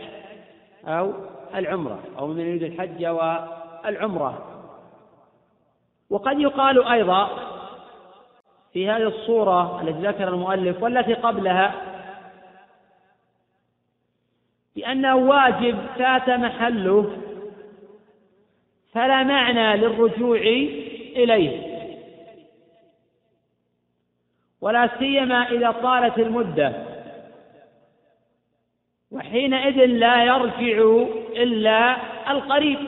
أو العمرة أو ممن يريد الحج والعمرة وقد يقال أيضا في هذه الصورة التي ذكر المؤلف والتي قبلها بأنه واجب فات محله فلا معنى للرجوع إليه. ولا سيما إذا طالت المدة. وحينئذ لا يرجع إلا القريب.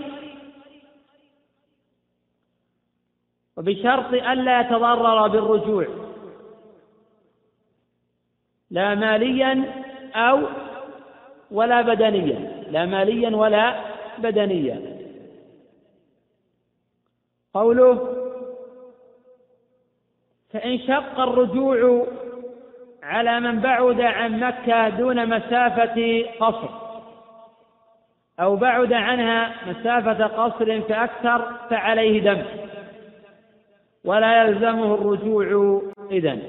وبشرط ألا يتضرر بالرجوع. لا ماليا أو ولا بدنيا لا ماليا ولا بدنيا. قوله فإن شق الرجوع على من بعد عن مكة دون مسافة قصر أو بعد عنها مسافة قصر فأكثر فعليه دم ولا يلزمه الرجوع إذن.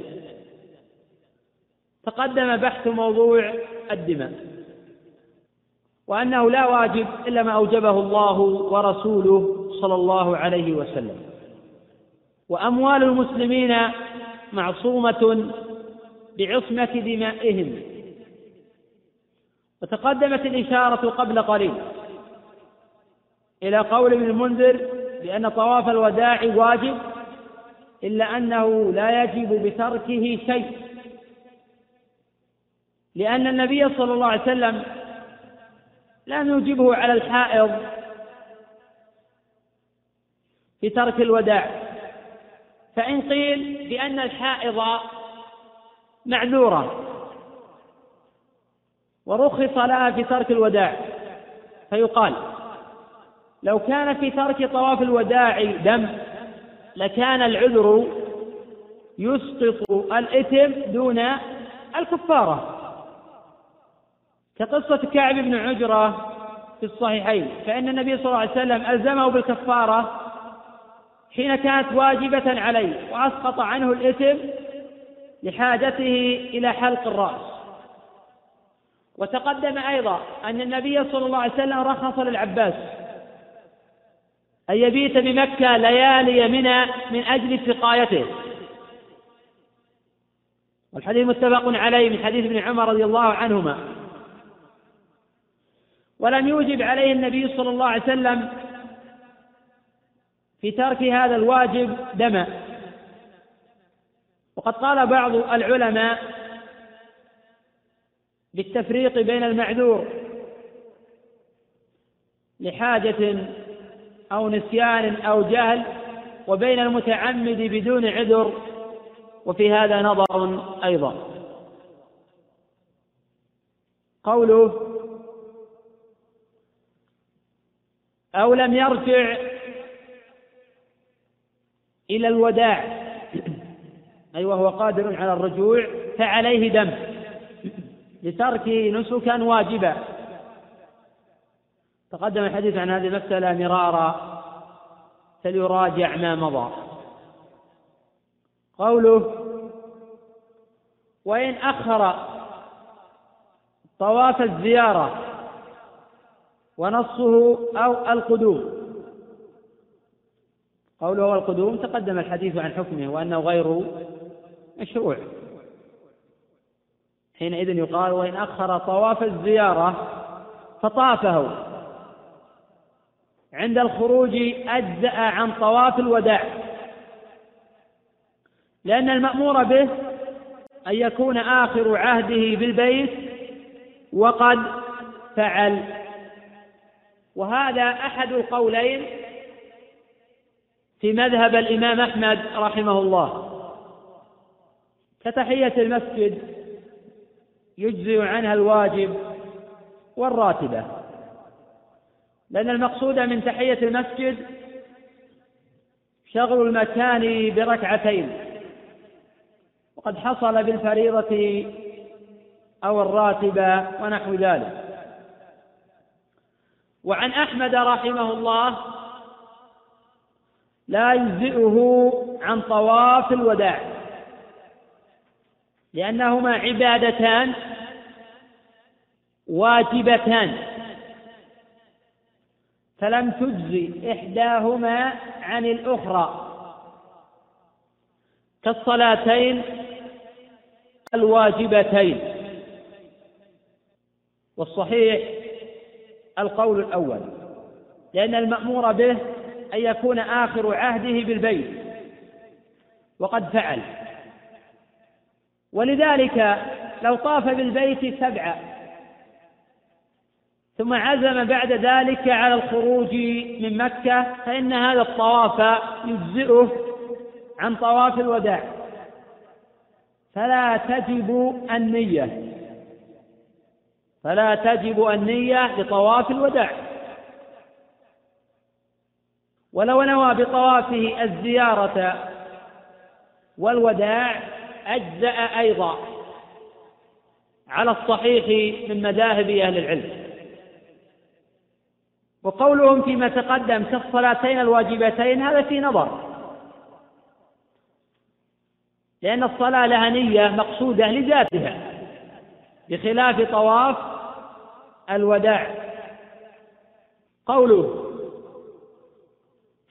تقدم بحث موضوع الدماء. وأنه لا واجب إلا ما أوجبه الله ورسوله صلى الله عليه وسلم. وأموال المسلمين معصومة بعصمة دمائهم. وتقدمت الإشارة قبل قليل إلى قول ابن المنذر بأن طواف الوداع واجب إلا أنه لا يجب بتركه شيء. لأن النبي صلى الله عليه وسلم لم يوجبه على الحائض في ترك الوداع. فإن قيل بأن الحائض معذورة ورخص لها في ترك الوداع فيقال لو كان في ترك طواف الوداع دم لكان العذر يسقط الإثم دون الكفارة. كقصة كعب بن عجرة في الصحيحين فإن النبي صلى الله عليه وسلم ألزمه بالكفارة حين كانت واجبة عليه وأسقط عنه الإثم لحاجته إلى حلق الرأس. وتقدم أيضا أن النبي صلى الله عليه وسلم رخص للعباس أن يبيت بمكة ليالي منى من أجل سقايته. والحديث متفق عليه من حديث ابن عمر رضي الله عنهما. ولم يوجب عليه النبي صلى الله عليه وسلم في ترك هذا الواجب دما وقد قال بعض العلماء بالتفريق بين المعذور لحاجة أو نسيان أو جهل وبين المتعمد بدون عذر وفي هذا نظر أيضا. قوله أو لم يرجع إلى الوداع. أي وهو قادر على الرجوع فعليه دم لترك نسكا واجبا. تقدم الحديث عن هذه المسألة مرارا فليراجع ما مضى. قوله وإن أخر طواف الزيارة ونصه أو القدوم. قوله هو القدوم تقدم الحديث عن حكمه وأنه غير مشروع. حينئذ يقال وإن أخر طواف الزيارة فطافه. عند الخروج أجزأ عن طواف الوداع. لأن المأمور به أن يكون آخر عهده بالبيت وقد فعل وهذا أحد القولين في مذهب الإمام أحمد رحمه الله. كتحية المسجد يجزي عنها الواجب والراتبة لأن المقصود من تحية المسجد شغل المكان بركعتين وقد حصل بالفريضة أو الراتبة ونحو ذلك. وعن أحمد رحمه الله لا يجزئه عن طواف الوداع لأنهما عبادتان واجبتان فلم تجزي إحداهما عن الأخرى كالصلاتين الواجبتين والصحيح القول الأول لأن المأمور به أن يكون آخر عهده بالبيت وقد فعل. ولذلك لو طاف بالبيت سبعة ثم عزم بعد ذلك على الخروج من مكة فإن هذا الطواف يجزئه عن طواف الوداع. فلا تجب النية. فلا تجب النية لطواف الوداع. ولو نوى بطوافه الزيارة والوداع أجزأ أيضا على الصحيح من مذاهب أهل العلم. وقولهم فيما تقدم كالصلاتين الواجبتين هذا في نظر. لأن الصلاة لها نية مقصودة لذاتها بخلاف طواف الوداع. قوله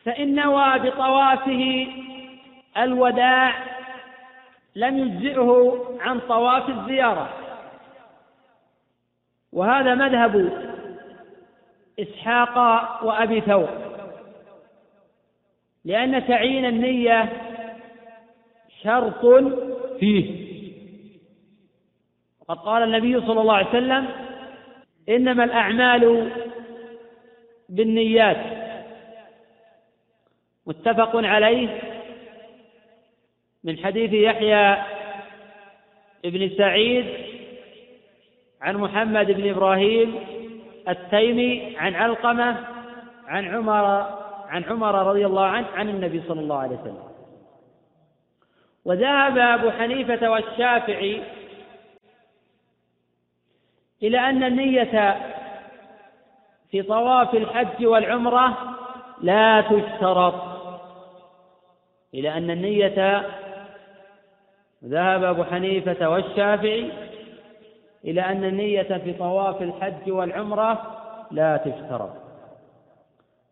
فإن نوى بطوافه الوداع لم يجزئه عن طواف الزيارة. وهذا مذهب إسحاق وأبي ثور. لأن تعيين النية شرط فيه. وقد قال النبي صلى الله عليه وسلم إنما الأعمال بالنيات. متفق عليه من حديث يحيى بن سعيد عن محمد بن إبراهيم التيمي عن علقمة عن عمر عن عمر رضي الله عنه عن النبي صلى الله عليه وسلم. وذهب أبو حنيفة والشافعي إلى أن النية في طواف الحج والعمرة لا تشترط. إلى أن النية ذهب أبو حنيفة والشافعي إلى أن النية في طواف الحج والعمرة لا تشترط.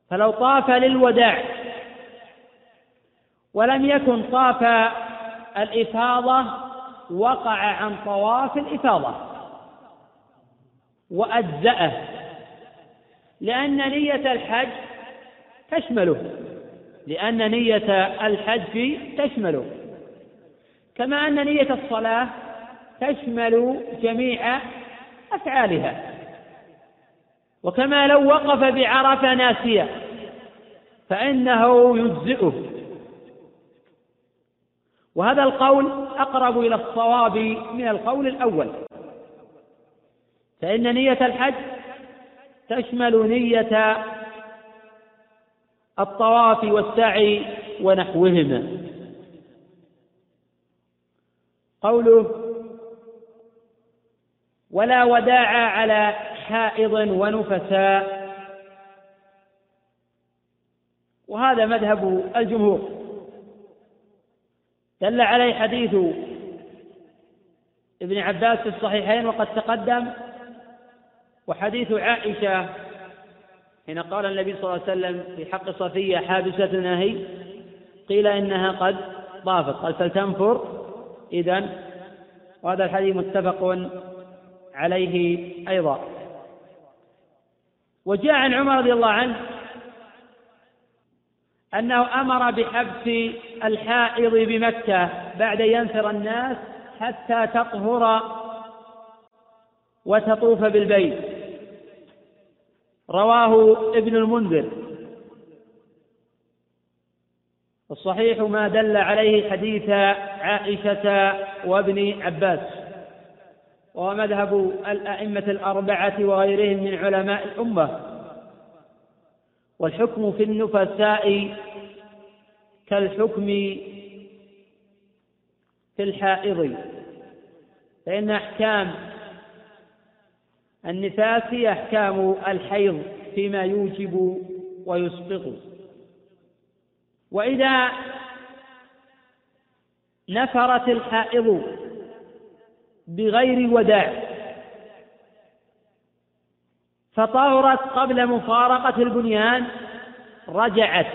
فلو طاف للوداع ولم يكن طاف الإفاضة وقع عن طواف الإفاضة. وأجزأه. لأن نية الحج تشمله. لأن نية الحج تشمله. كما أن نية الصلاة تشمل جميع أفعالها. وكما لو وقف بعرفة ناسية فإنه يجزئه. وهذا القول أقرب إلى الصواب من القول الأول. فإن نية الحج تشمل نية الطواف والسعي ونحوهما. قوله ولا وداع على حائض ونفساء. وهذا مذهب الجمهور. دل عليه حديث ابن عباس في الصحيحين وقد تقدم وحديث عائشة حين قال النبي صلى الله عليه وسلم في حق صفية حابسة هي قيل إنها قد طافت قال فلتنفر إذا وهذا الحديث متفق عليه أيضا. وجاء عن عمر رضي الله عنه أنه أمر بحبس الحائض بمكة بعد ينثر الناس حتى تطهر وتطوف بالبيت. رواه ابن المنذر. الصحيح ما دل عليه حديث عائشة وابن عباس. وهو مذهب الأئمة الأربعة وغيرهم من علماء الأمة. والحكم في النفساء كالحكم في الحائض. فإن أحكام النفاس هي أحكام الحيض فيما يوجب ويسقط. وإذا نفرت الحائض بغير وداع فطهرت قبل مفارقة البنيان رجعت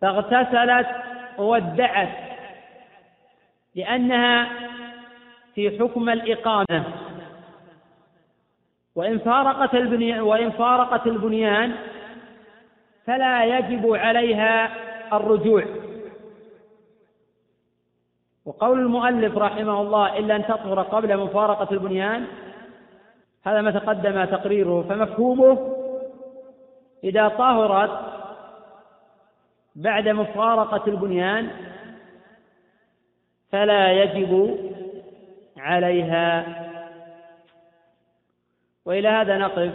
فاغتسلت وودعت لأنها في حكم الإقامة. وإن فارقت البنيان وإن فارقت البنيان فلا يجب عليها الرجوع. وقول المؤلف رحمه الله إلا أن تطهر قبل مفارقة البنيان هذا ما تقدم تقريره فمفهومه إذا طهرت بعد مفارقة البنيان فلا يجب عليها وإلى هذا نقف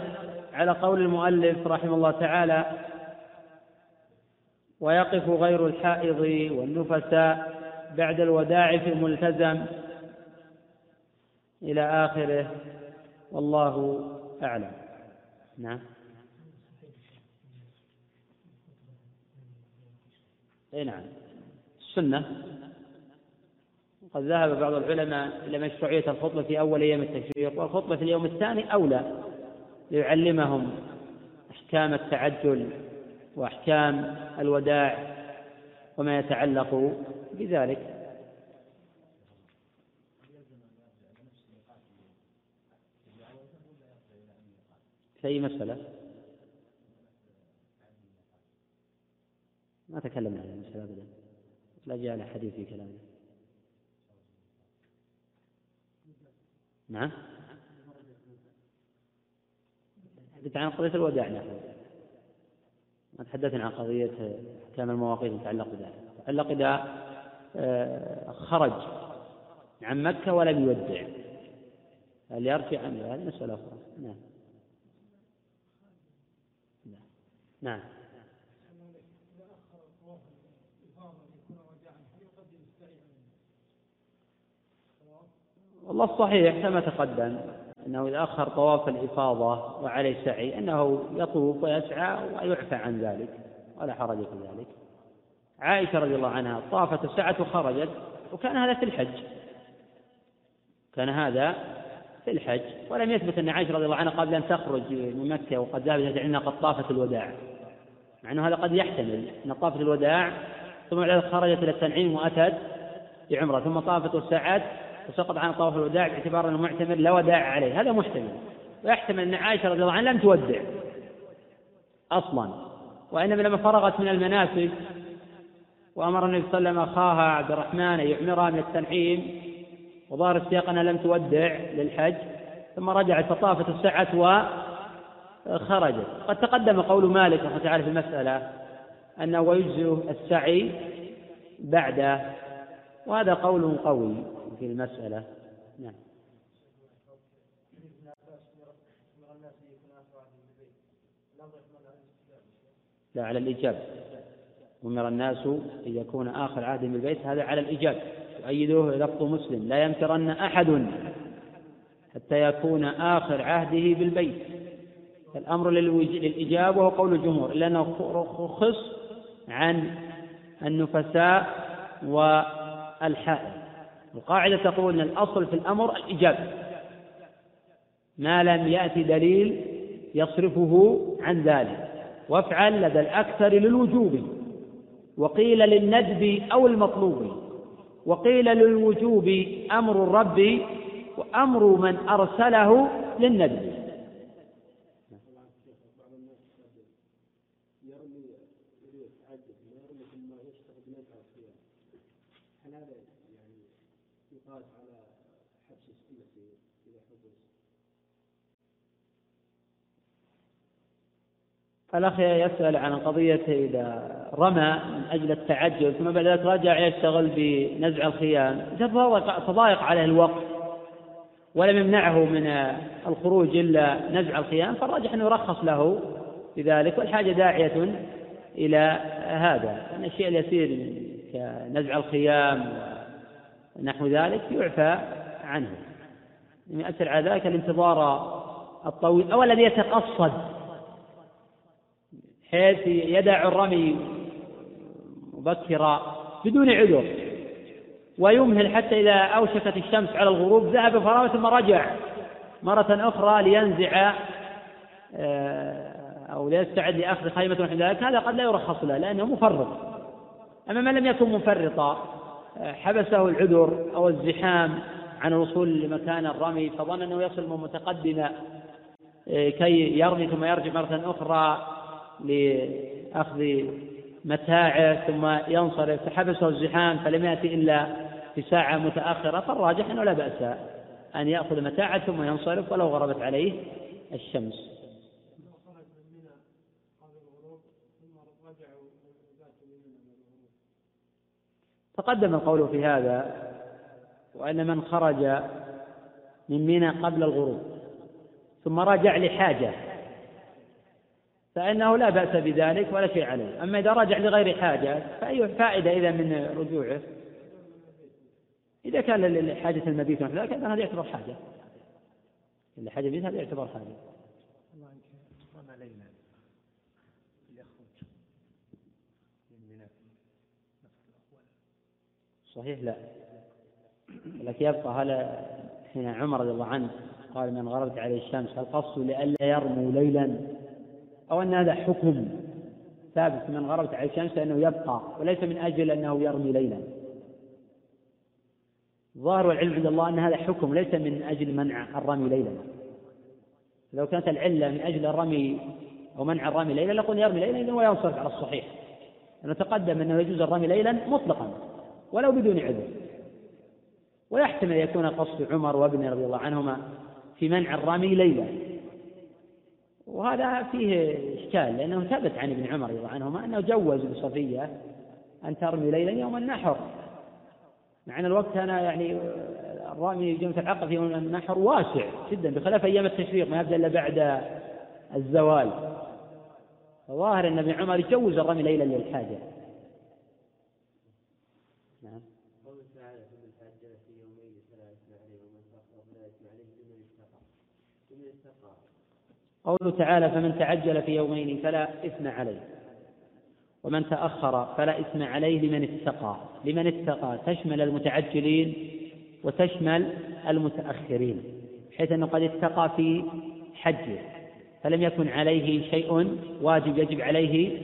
على قول المؤلف رحمه الله تعالى ويقف غير الحائض والنفساء بعد الوداع في الملتزم إلى آخره. والله أعلم. نعم. اي نعم. السنة. قد ذهب بعض العلماء إلى مشروعية الخطبة في أول أيام التشريق والخطبة في اليوم الثاني أولى ليعلمهم أحكام التعجل وأحكام الوداع وما يتعلق بذلك. في أي مسألة؟ ما تكلمنا عن المسألة أبدا لا جاء حديث في كلامه نعم. حدث عن قضية الوداع نحن ما تحدثنا عن قضية أحكام المواقيت المتعلقة بذلك. تعلق إذا آه، خرج عن مكة ولم يودع. هل يرجع عنه هذه مسألة أخرى. نعم. نعم. والله الصحيح كما تقدم أنه إذا أخر طواف الإفاضة وعليه سعي أنه يطوف ويسعى ويعفى عن ذلك ولا حرج في ذلك. عائشة رضي الله عنها طافت وسعت وخرجت وكان هذا في الحج. كان هذا في الحج. ولم يثبت أن عائشة رضي الله عنها قبل أن تخرج من مكة وقد ذهبت أنها قد طافت الوداع. مع أنه هذا قد يحتمل أن طافت الوداع ثم بعد خرجت إلى التنعيم وأتت بعمرة ثم طافت وسعت وسقط عن طواف الوداع باعتبار أنه معتمر لا وداع عليه. هذا محتمل. ويحتمل أن عائشة رضي الله عنها لم تودع. أصلا. وإنما لما فرغت من المناسك وأمر النبي صلى الله عليه وسلم أخاها عبد الرحمن أن يعمرها من التنعيم وظاهر السياق أنها لم تودع للحج ثم رجعت فطافت السعة وخرجت قد تقدم قول مالك رحمة تعالى في المسألة أنه ويجزئ السعي بعد وهذا قول قوي. في المسألة. نعم. لا على الإجابة أمر الناس أن يكون آخر عهد بالبيت هذا على الإجابة يؤيده لفظ مسلم. لا يمترن أحد حتى يكون آخر عهده بالبيت. الأمر للإجابة وهو قول الجمهور إلا أنه خص عن النفساء والحائل القاعدة تقول أن الأصل في الأمر الإجابة ما لم يأتي دليل يصرفه عن ذلك. وافعل لدى الأكثر للوجوب. وقيل للندب أو المطلوب. وقيل للوجوب أمر الرب. وأمر من أرسله للندب. الأخ يسأل عن قضية إذا رمى من أجل التعجل ثم بعد ذلك رجع يشتغل بنزع الخيام. تضايق عليه الوقت ولم يمنعه من الخروج إلا نزع الخيام فالراجح أنه يرخص له بذلك والحاجة داعية إلى هذا. أن الشيء اليسير كنزع الخيام ونحو ذلك يعفى عنه. يؤثر على ذلك الانتظار الطويل أو الذي يتقصد. حيث يدع الرمي مبكرا بدون عذر ويمهل حتى إذا أوشكت الشمس على الغروب ذهب فرامة ثم رجع مرة أخرى لينزع آه، أو ليستعد لأخذ خيمة ونحو ذلك. هذا قد لا يرخص له لأنه مفرط. أما من لم يكن مفرطا آه، حبسه العذر أو الزحام عن الوصول لمكان الرمي فظن أنه يصل متقدما آه، كي يرمي ثم يرجع مرة أخرى لأخذ متاعه ثم ينصرف. فحبسه الزحام فلم يأتي إلا في ساعة متأخرة. فالراجح أنه لا بأس أن يأخذ متاعه ثم ينصرف ولو غربت عليه الشمس. تقدم القول في هذا وأن من خرج من منى قبل الغروب ثم رجع لحاجة. فإنه لا بأس بذلك ولا شيء عليه. أما إذا رجع لغير حاجة فأي فائدة إذا من رجوعه؟ إذا كان لحاجة المبيت ونحو ذلك هذا يعتبر حاجة. لحاجة المبيت هذا يعتبر حاجة. صحيح لا. لكن يبقى هل حين عمر رضي الله عنه قال من غربت عليه الشمس هل قصد لئلا يرموا ليلا؟ أو أن هذا حكم ثابت من غربت عليه الشمس أنه يبقى وليس من أجل أنه يرمي ليلا. ظاهر العلم عند الله أن هذا حكم ليس من أجل منع الرمي ليلا. لو كانت العلة من أجل الرمي أو منع الرمي ليلا لقل يرمي ليلا وينصرف على الصحيح. لأنه تقدم أنه يجوز الرمي ليلا مطلقا ولو بدون عذر. ويحتمل يكون قصد عمر وابنه رضي الله عنهما في منع الرمي ليلا. وهذا فيه إشكال لأنه ثبت عن ابن عمر رضي عنهما أنه جوز لصفية أن ترمي ليلا يوم النحر. مع أن الوقت أنا يعني الرامي جمة العقب في يوم النحر واسع جدا بخلاف أيام التشريق ما يبدأ إلا بعد الزوال. فظاهر أن ابن عمر يجوز الرمي ليلا للحاجة. قوله تعالى فمن تعجل في يومين فلا إثم عليه. ومن تأخر فلا إثم عليه لمن اتقى. لمن اتقى تشمل المتعجلين وتشمل المتأخرين حيث أنه قد اتقى في حجه فلم يكن عليه شيء واجب يجب عليه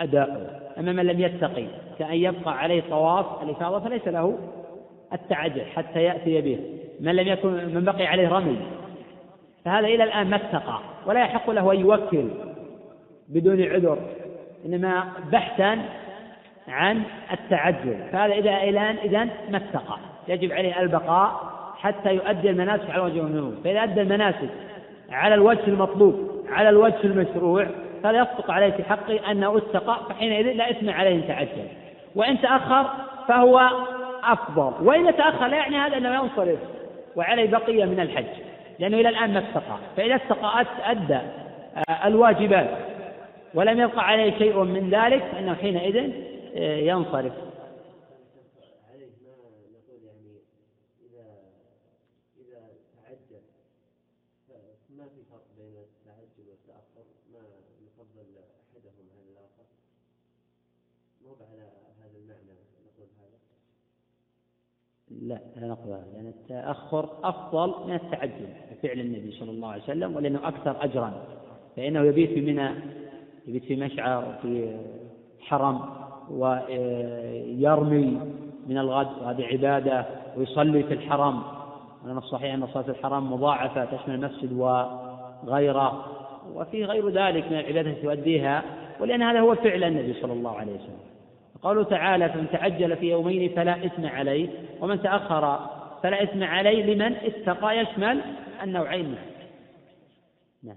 أداؤه. أما من لم يتقي كأن يبقى عليه طواف الإفاضة فليس له التعجل حتى يأتي به. من لم يكن من بقي عليه رمي فهذا إلى الآن ما اتقى ولا يحق له أن يوكل بدون عذر إنما بحثا عن التعجل. فهذا إذا الآن إذا ما اتقى. يجب عليه البقاء حتى يؤدي المناسك على وجه المنوب فإذا أدى المناسك على الوجه المطلوب على الوجه المشروع فلا يصدق عليه في حقه أنه اتقى فحينئذ لا إثم عليه إن تعجل. وإن تأخر فهو أفضل. وإن تأخر لا يعني هذا أنه ينصرف وعليه بقية من الحج. لأنه إلى الآن ما استقى فإذا استقى أدى آه، الواجبات ولم يبقى عليه شيء من ذلك فإنه حينئذ آه، ينصرف. لا لا نقبل هذا لأن التأخر أفضل من التعجل. فعل النبي صلى الله عليه وسلم ولأنه أكثر أجرا فإنه يبيت في منى يبيت في مشعر في حرم ويرمي من الغد وهذه عبادة ويصلي في الحرم. لأن الصحيح أن صلاة الحرم مضاعفة تشمل المسجد وغيره وفي غير ذلك من العبادة التي تؤديها ولأن هذا هو فعل النبي صلى الله عليه وسلم. قوله تعالى فمن تعجل في يومين فلا إثم عليه ومن تأخر فلا إثم عليه لمن اتقى يشمل النوعين معا نعم.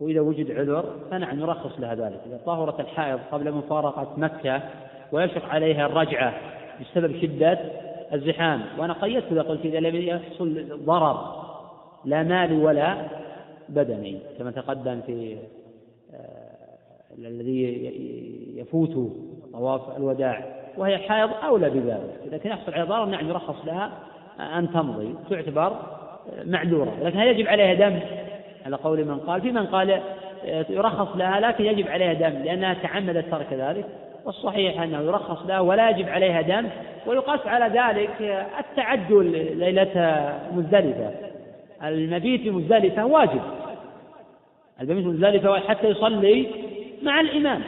وإذا وجد عذر فنعم نرخص لها ذلك. إذا طهرت الحائض قبل مفارقة مكة ويشق عليها الرجعة بسبب شدة الزحام. وأنا قيدت إذا قلت إذا لم يحصل ضرر لا مالي ولا بدني كما تقدم في آه، الذي يفوت طواف الوداع وهي حائض أولى بذلك. إذا كان يحصل عليها ضرر نعم يرخص لها أن تمضي تعتبر آه، معذورة. لكن هل يجب عليها دم على قول من قال. في من قال آه، يرخص لها لكن يجب عليها دم لأنها تعمدت ترك ذلك. والصحيح أنه يرخص لها ولا يجب عليها دم ويقاس على ذلك التعدل ليلة مزدلفة. المبيت في مزدلفة واجب. المبيت في مزدلفة حتى يصلي مع الإمام.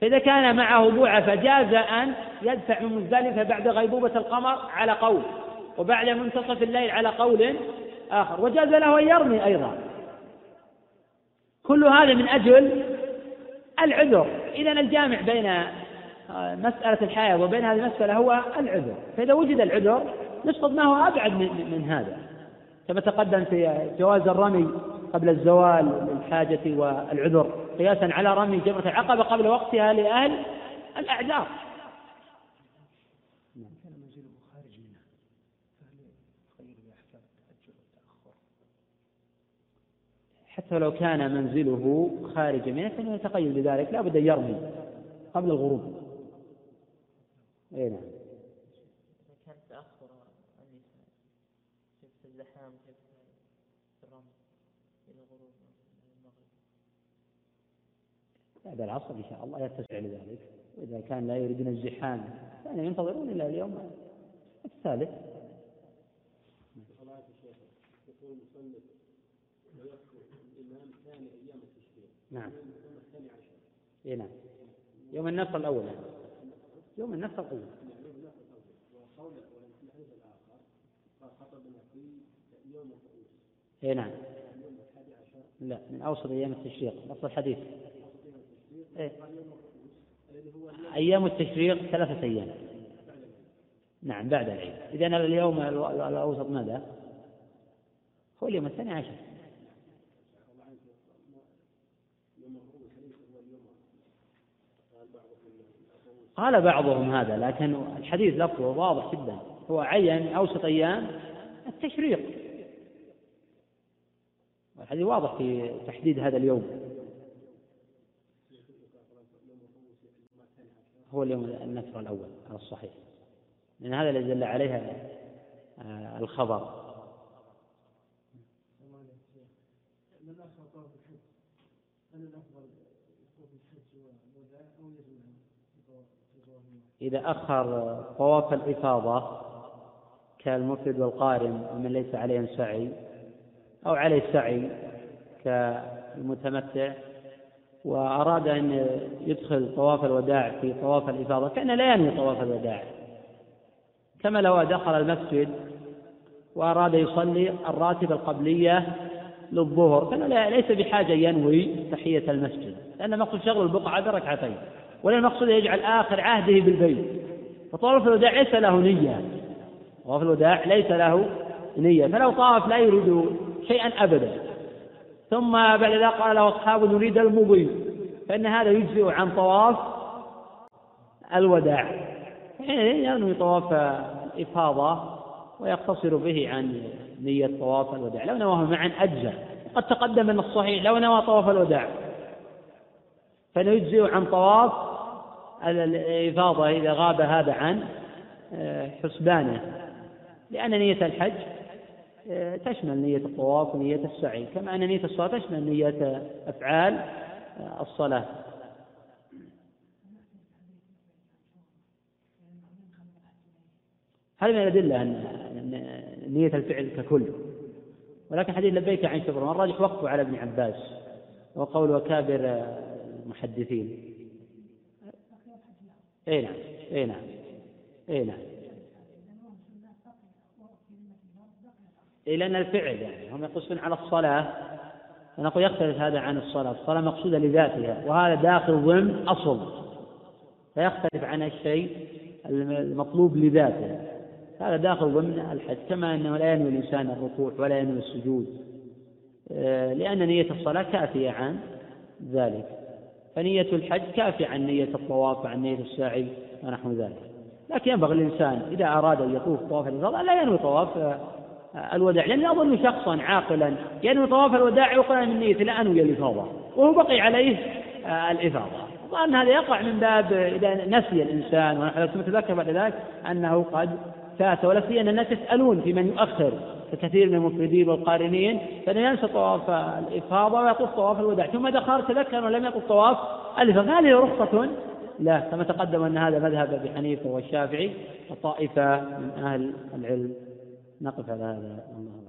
فإذا كان معه بوعة فجاز أن يدفع من مزدلفة بعد غيبوبة القمر على قول وبعد منتصف الليل على قول آخر وجاز له أن يرمي أيضا. كل هذا من أجل العذر. إذا الجامع بين آه، مسألة الحيض وبين هذه المسألة هو العذر. فإذا وجد العذر نشطب ما هو أبعد من, من هذا. كما تقدم في جواز الرمي قبل الزوال للحاجة والعذر. قياسا على رمي جمرة العقبة قبل وقتها لأهل الأعذار. حتى لو كان منزله خارج منه فإنه يتقيد بذلك لا بد أن يرمي قبل الغروب. أي نعم. كان تأخر كيف الزحام كيف الرمي إلى الغروب المغرب. بعد العصر إن شاء الله يتسع لذلك. وإذا كان لا يريدون الزحام يعني ينتظرون إلى اليوم الثالث. نعم. اي نعم. يوم النصر الأول يوم النصر الأول. اي نعم. لا من أوسط أيام التشريق. نص الحديث. إيه؟ أيام التشريق ثلاثة أيام. نعم بعد العيد. اذا اليوم الأوسط ماذا؟ هو اليوم الثاني عشر. قال بعضهم هذا لكن الحديث لفظه واضح جدا. هو عين أوسط أيام التشريق. الحديث واضح في تحديد هذا اليوم. هو اليوم النفر الأول على الصحيح. لأن هذا الذي دل عليها آه، الخبر. إذا أخر طواف الإفاضة كالمفرد والقارن ومن ليس عليهم سعي أو عليه سعي كالمتمتع وأراد أن يدخل طواف الوداع في طواف الإفاضة كأن لا ينوي طواف الوداع كما لو دخل المسجد وأراد يصلي الراتب القبلية للظهر كان ليس بحاجة ينوي تحية المسجد لأن مقصود شغل البقعة بركعتين ولا المقصود يجعل آخر عهده بالبيت. فطواف الوداع ليس له نية. طواف الوداع ليس له نية. فلو طاف لا يريد شيئا أبدا. ثم بعد ذلك قال له أصحابه نريد المضي فإن هذا يجزئ عن طواف الوداع. ينوي طواف الإفاضة ويقتصر به عن نية طواف الوداع. لو نواه معا أجزى قد تقدم أن الصحيح لو نوى طواف الوداع. فإنه يجزئ عن طواف الإفاضة إذا غاب هذا عن آه، حسبانه. لأن نية الحج آه، تشمل نية الطواف ونية السعي. كما أن نية الصلاة تشمل نية أفعال آه، الصلاة. هذا من الأدلة أن نية الفعل ككل. ولكن حديث لبيك عن شبر. الراجح وقفه على ابن عباس وقول وكابر المحدثين. اي نعم اي نعم اي نعم. إيه لأن الفعل يعني هم يقصون على الصلاة. فنقول يختلف هذا عن الصلاة. الصلاة مقصودة لذاتها وهذا داخل ضمن أصل. فيختلف عن الشيء المطلوب لذاته. هذا داخل ضمن الحج. كما أنه لا ينوي الإنسان الركوع ولا ينوي السجود. آه، لأن نية الصلاة كافية عن ذلك. فنية الحج كافية عن نية الطواف وعن نية السعي ونحو ذلك. لكن ينبغي الإنسان إذا أراد أن يطوف طواف الإفاضة لا ينوي طواف آه، الوداع لأني أظن شخصا عاقلا ينوي طواف الوداع يقول من نية لا أنوي الإفاضة وهو بقي عليه آه، الإفاضة. وأن هذا يقع من باب إذا نسي الإنسان ونحن تذكر بعد ذلك أنه قد فات ولا سيما الناس يسألون في من يؤخر. كثير من المفردين والقارنين فإنه ينسى طواف الإفاضة ويطوف طواف الوداع. ثم دخل تذكر ولم يطوف طواف الإفاضة هذه رخصة. لا كما تقدم أن هذا مذهب أبي حنيفة والشافعي وطائفة من أهل العلم. نقف على هذا. الله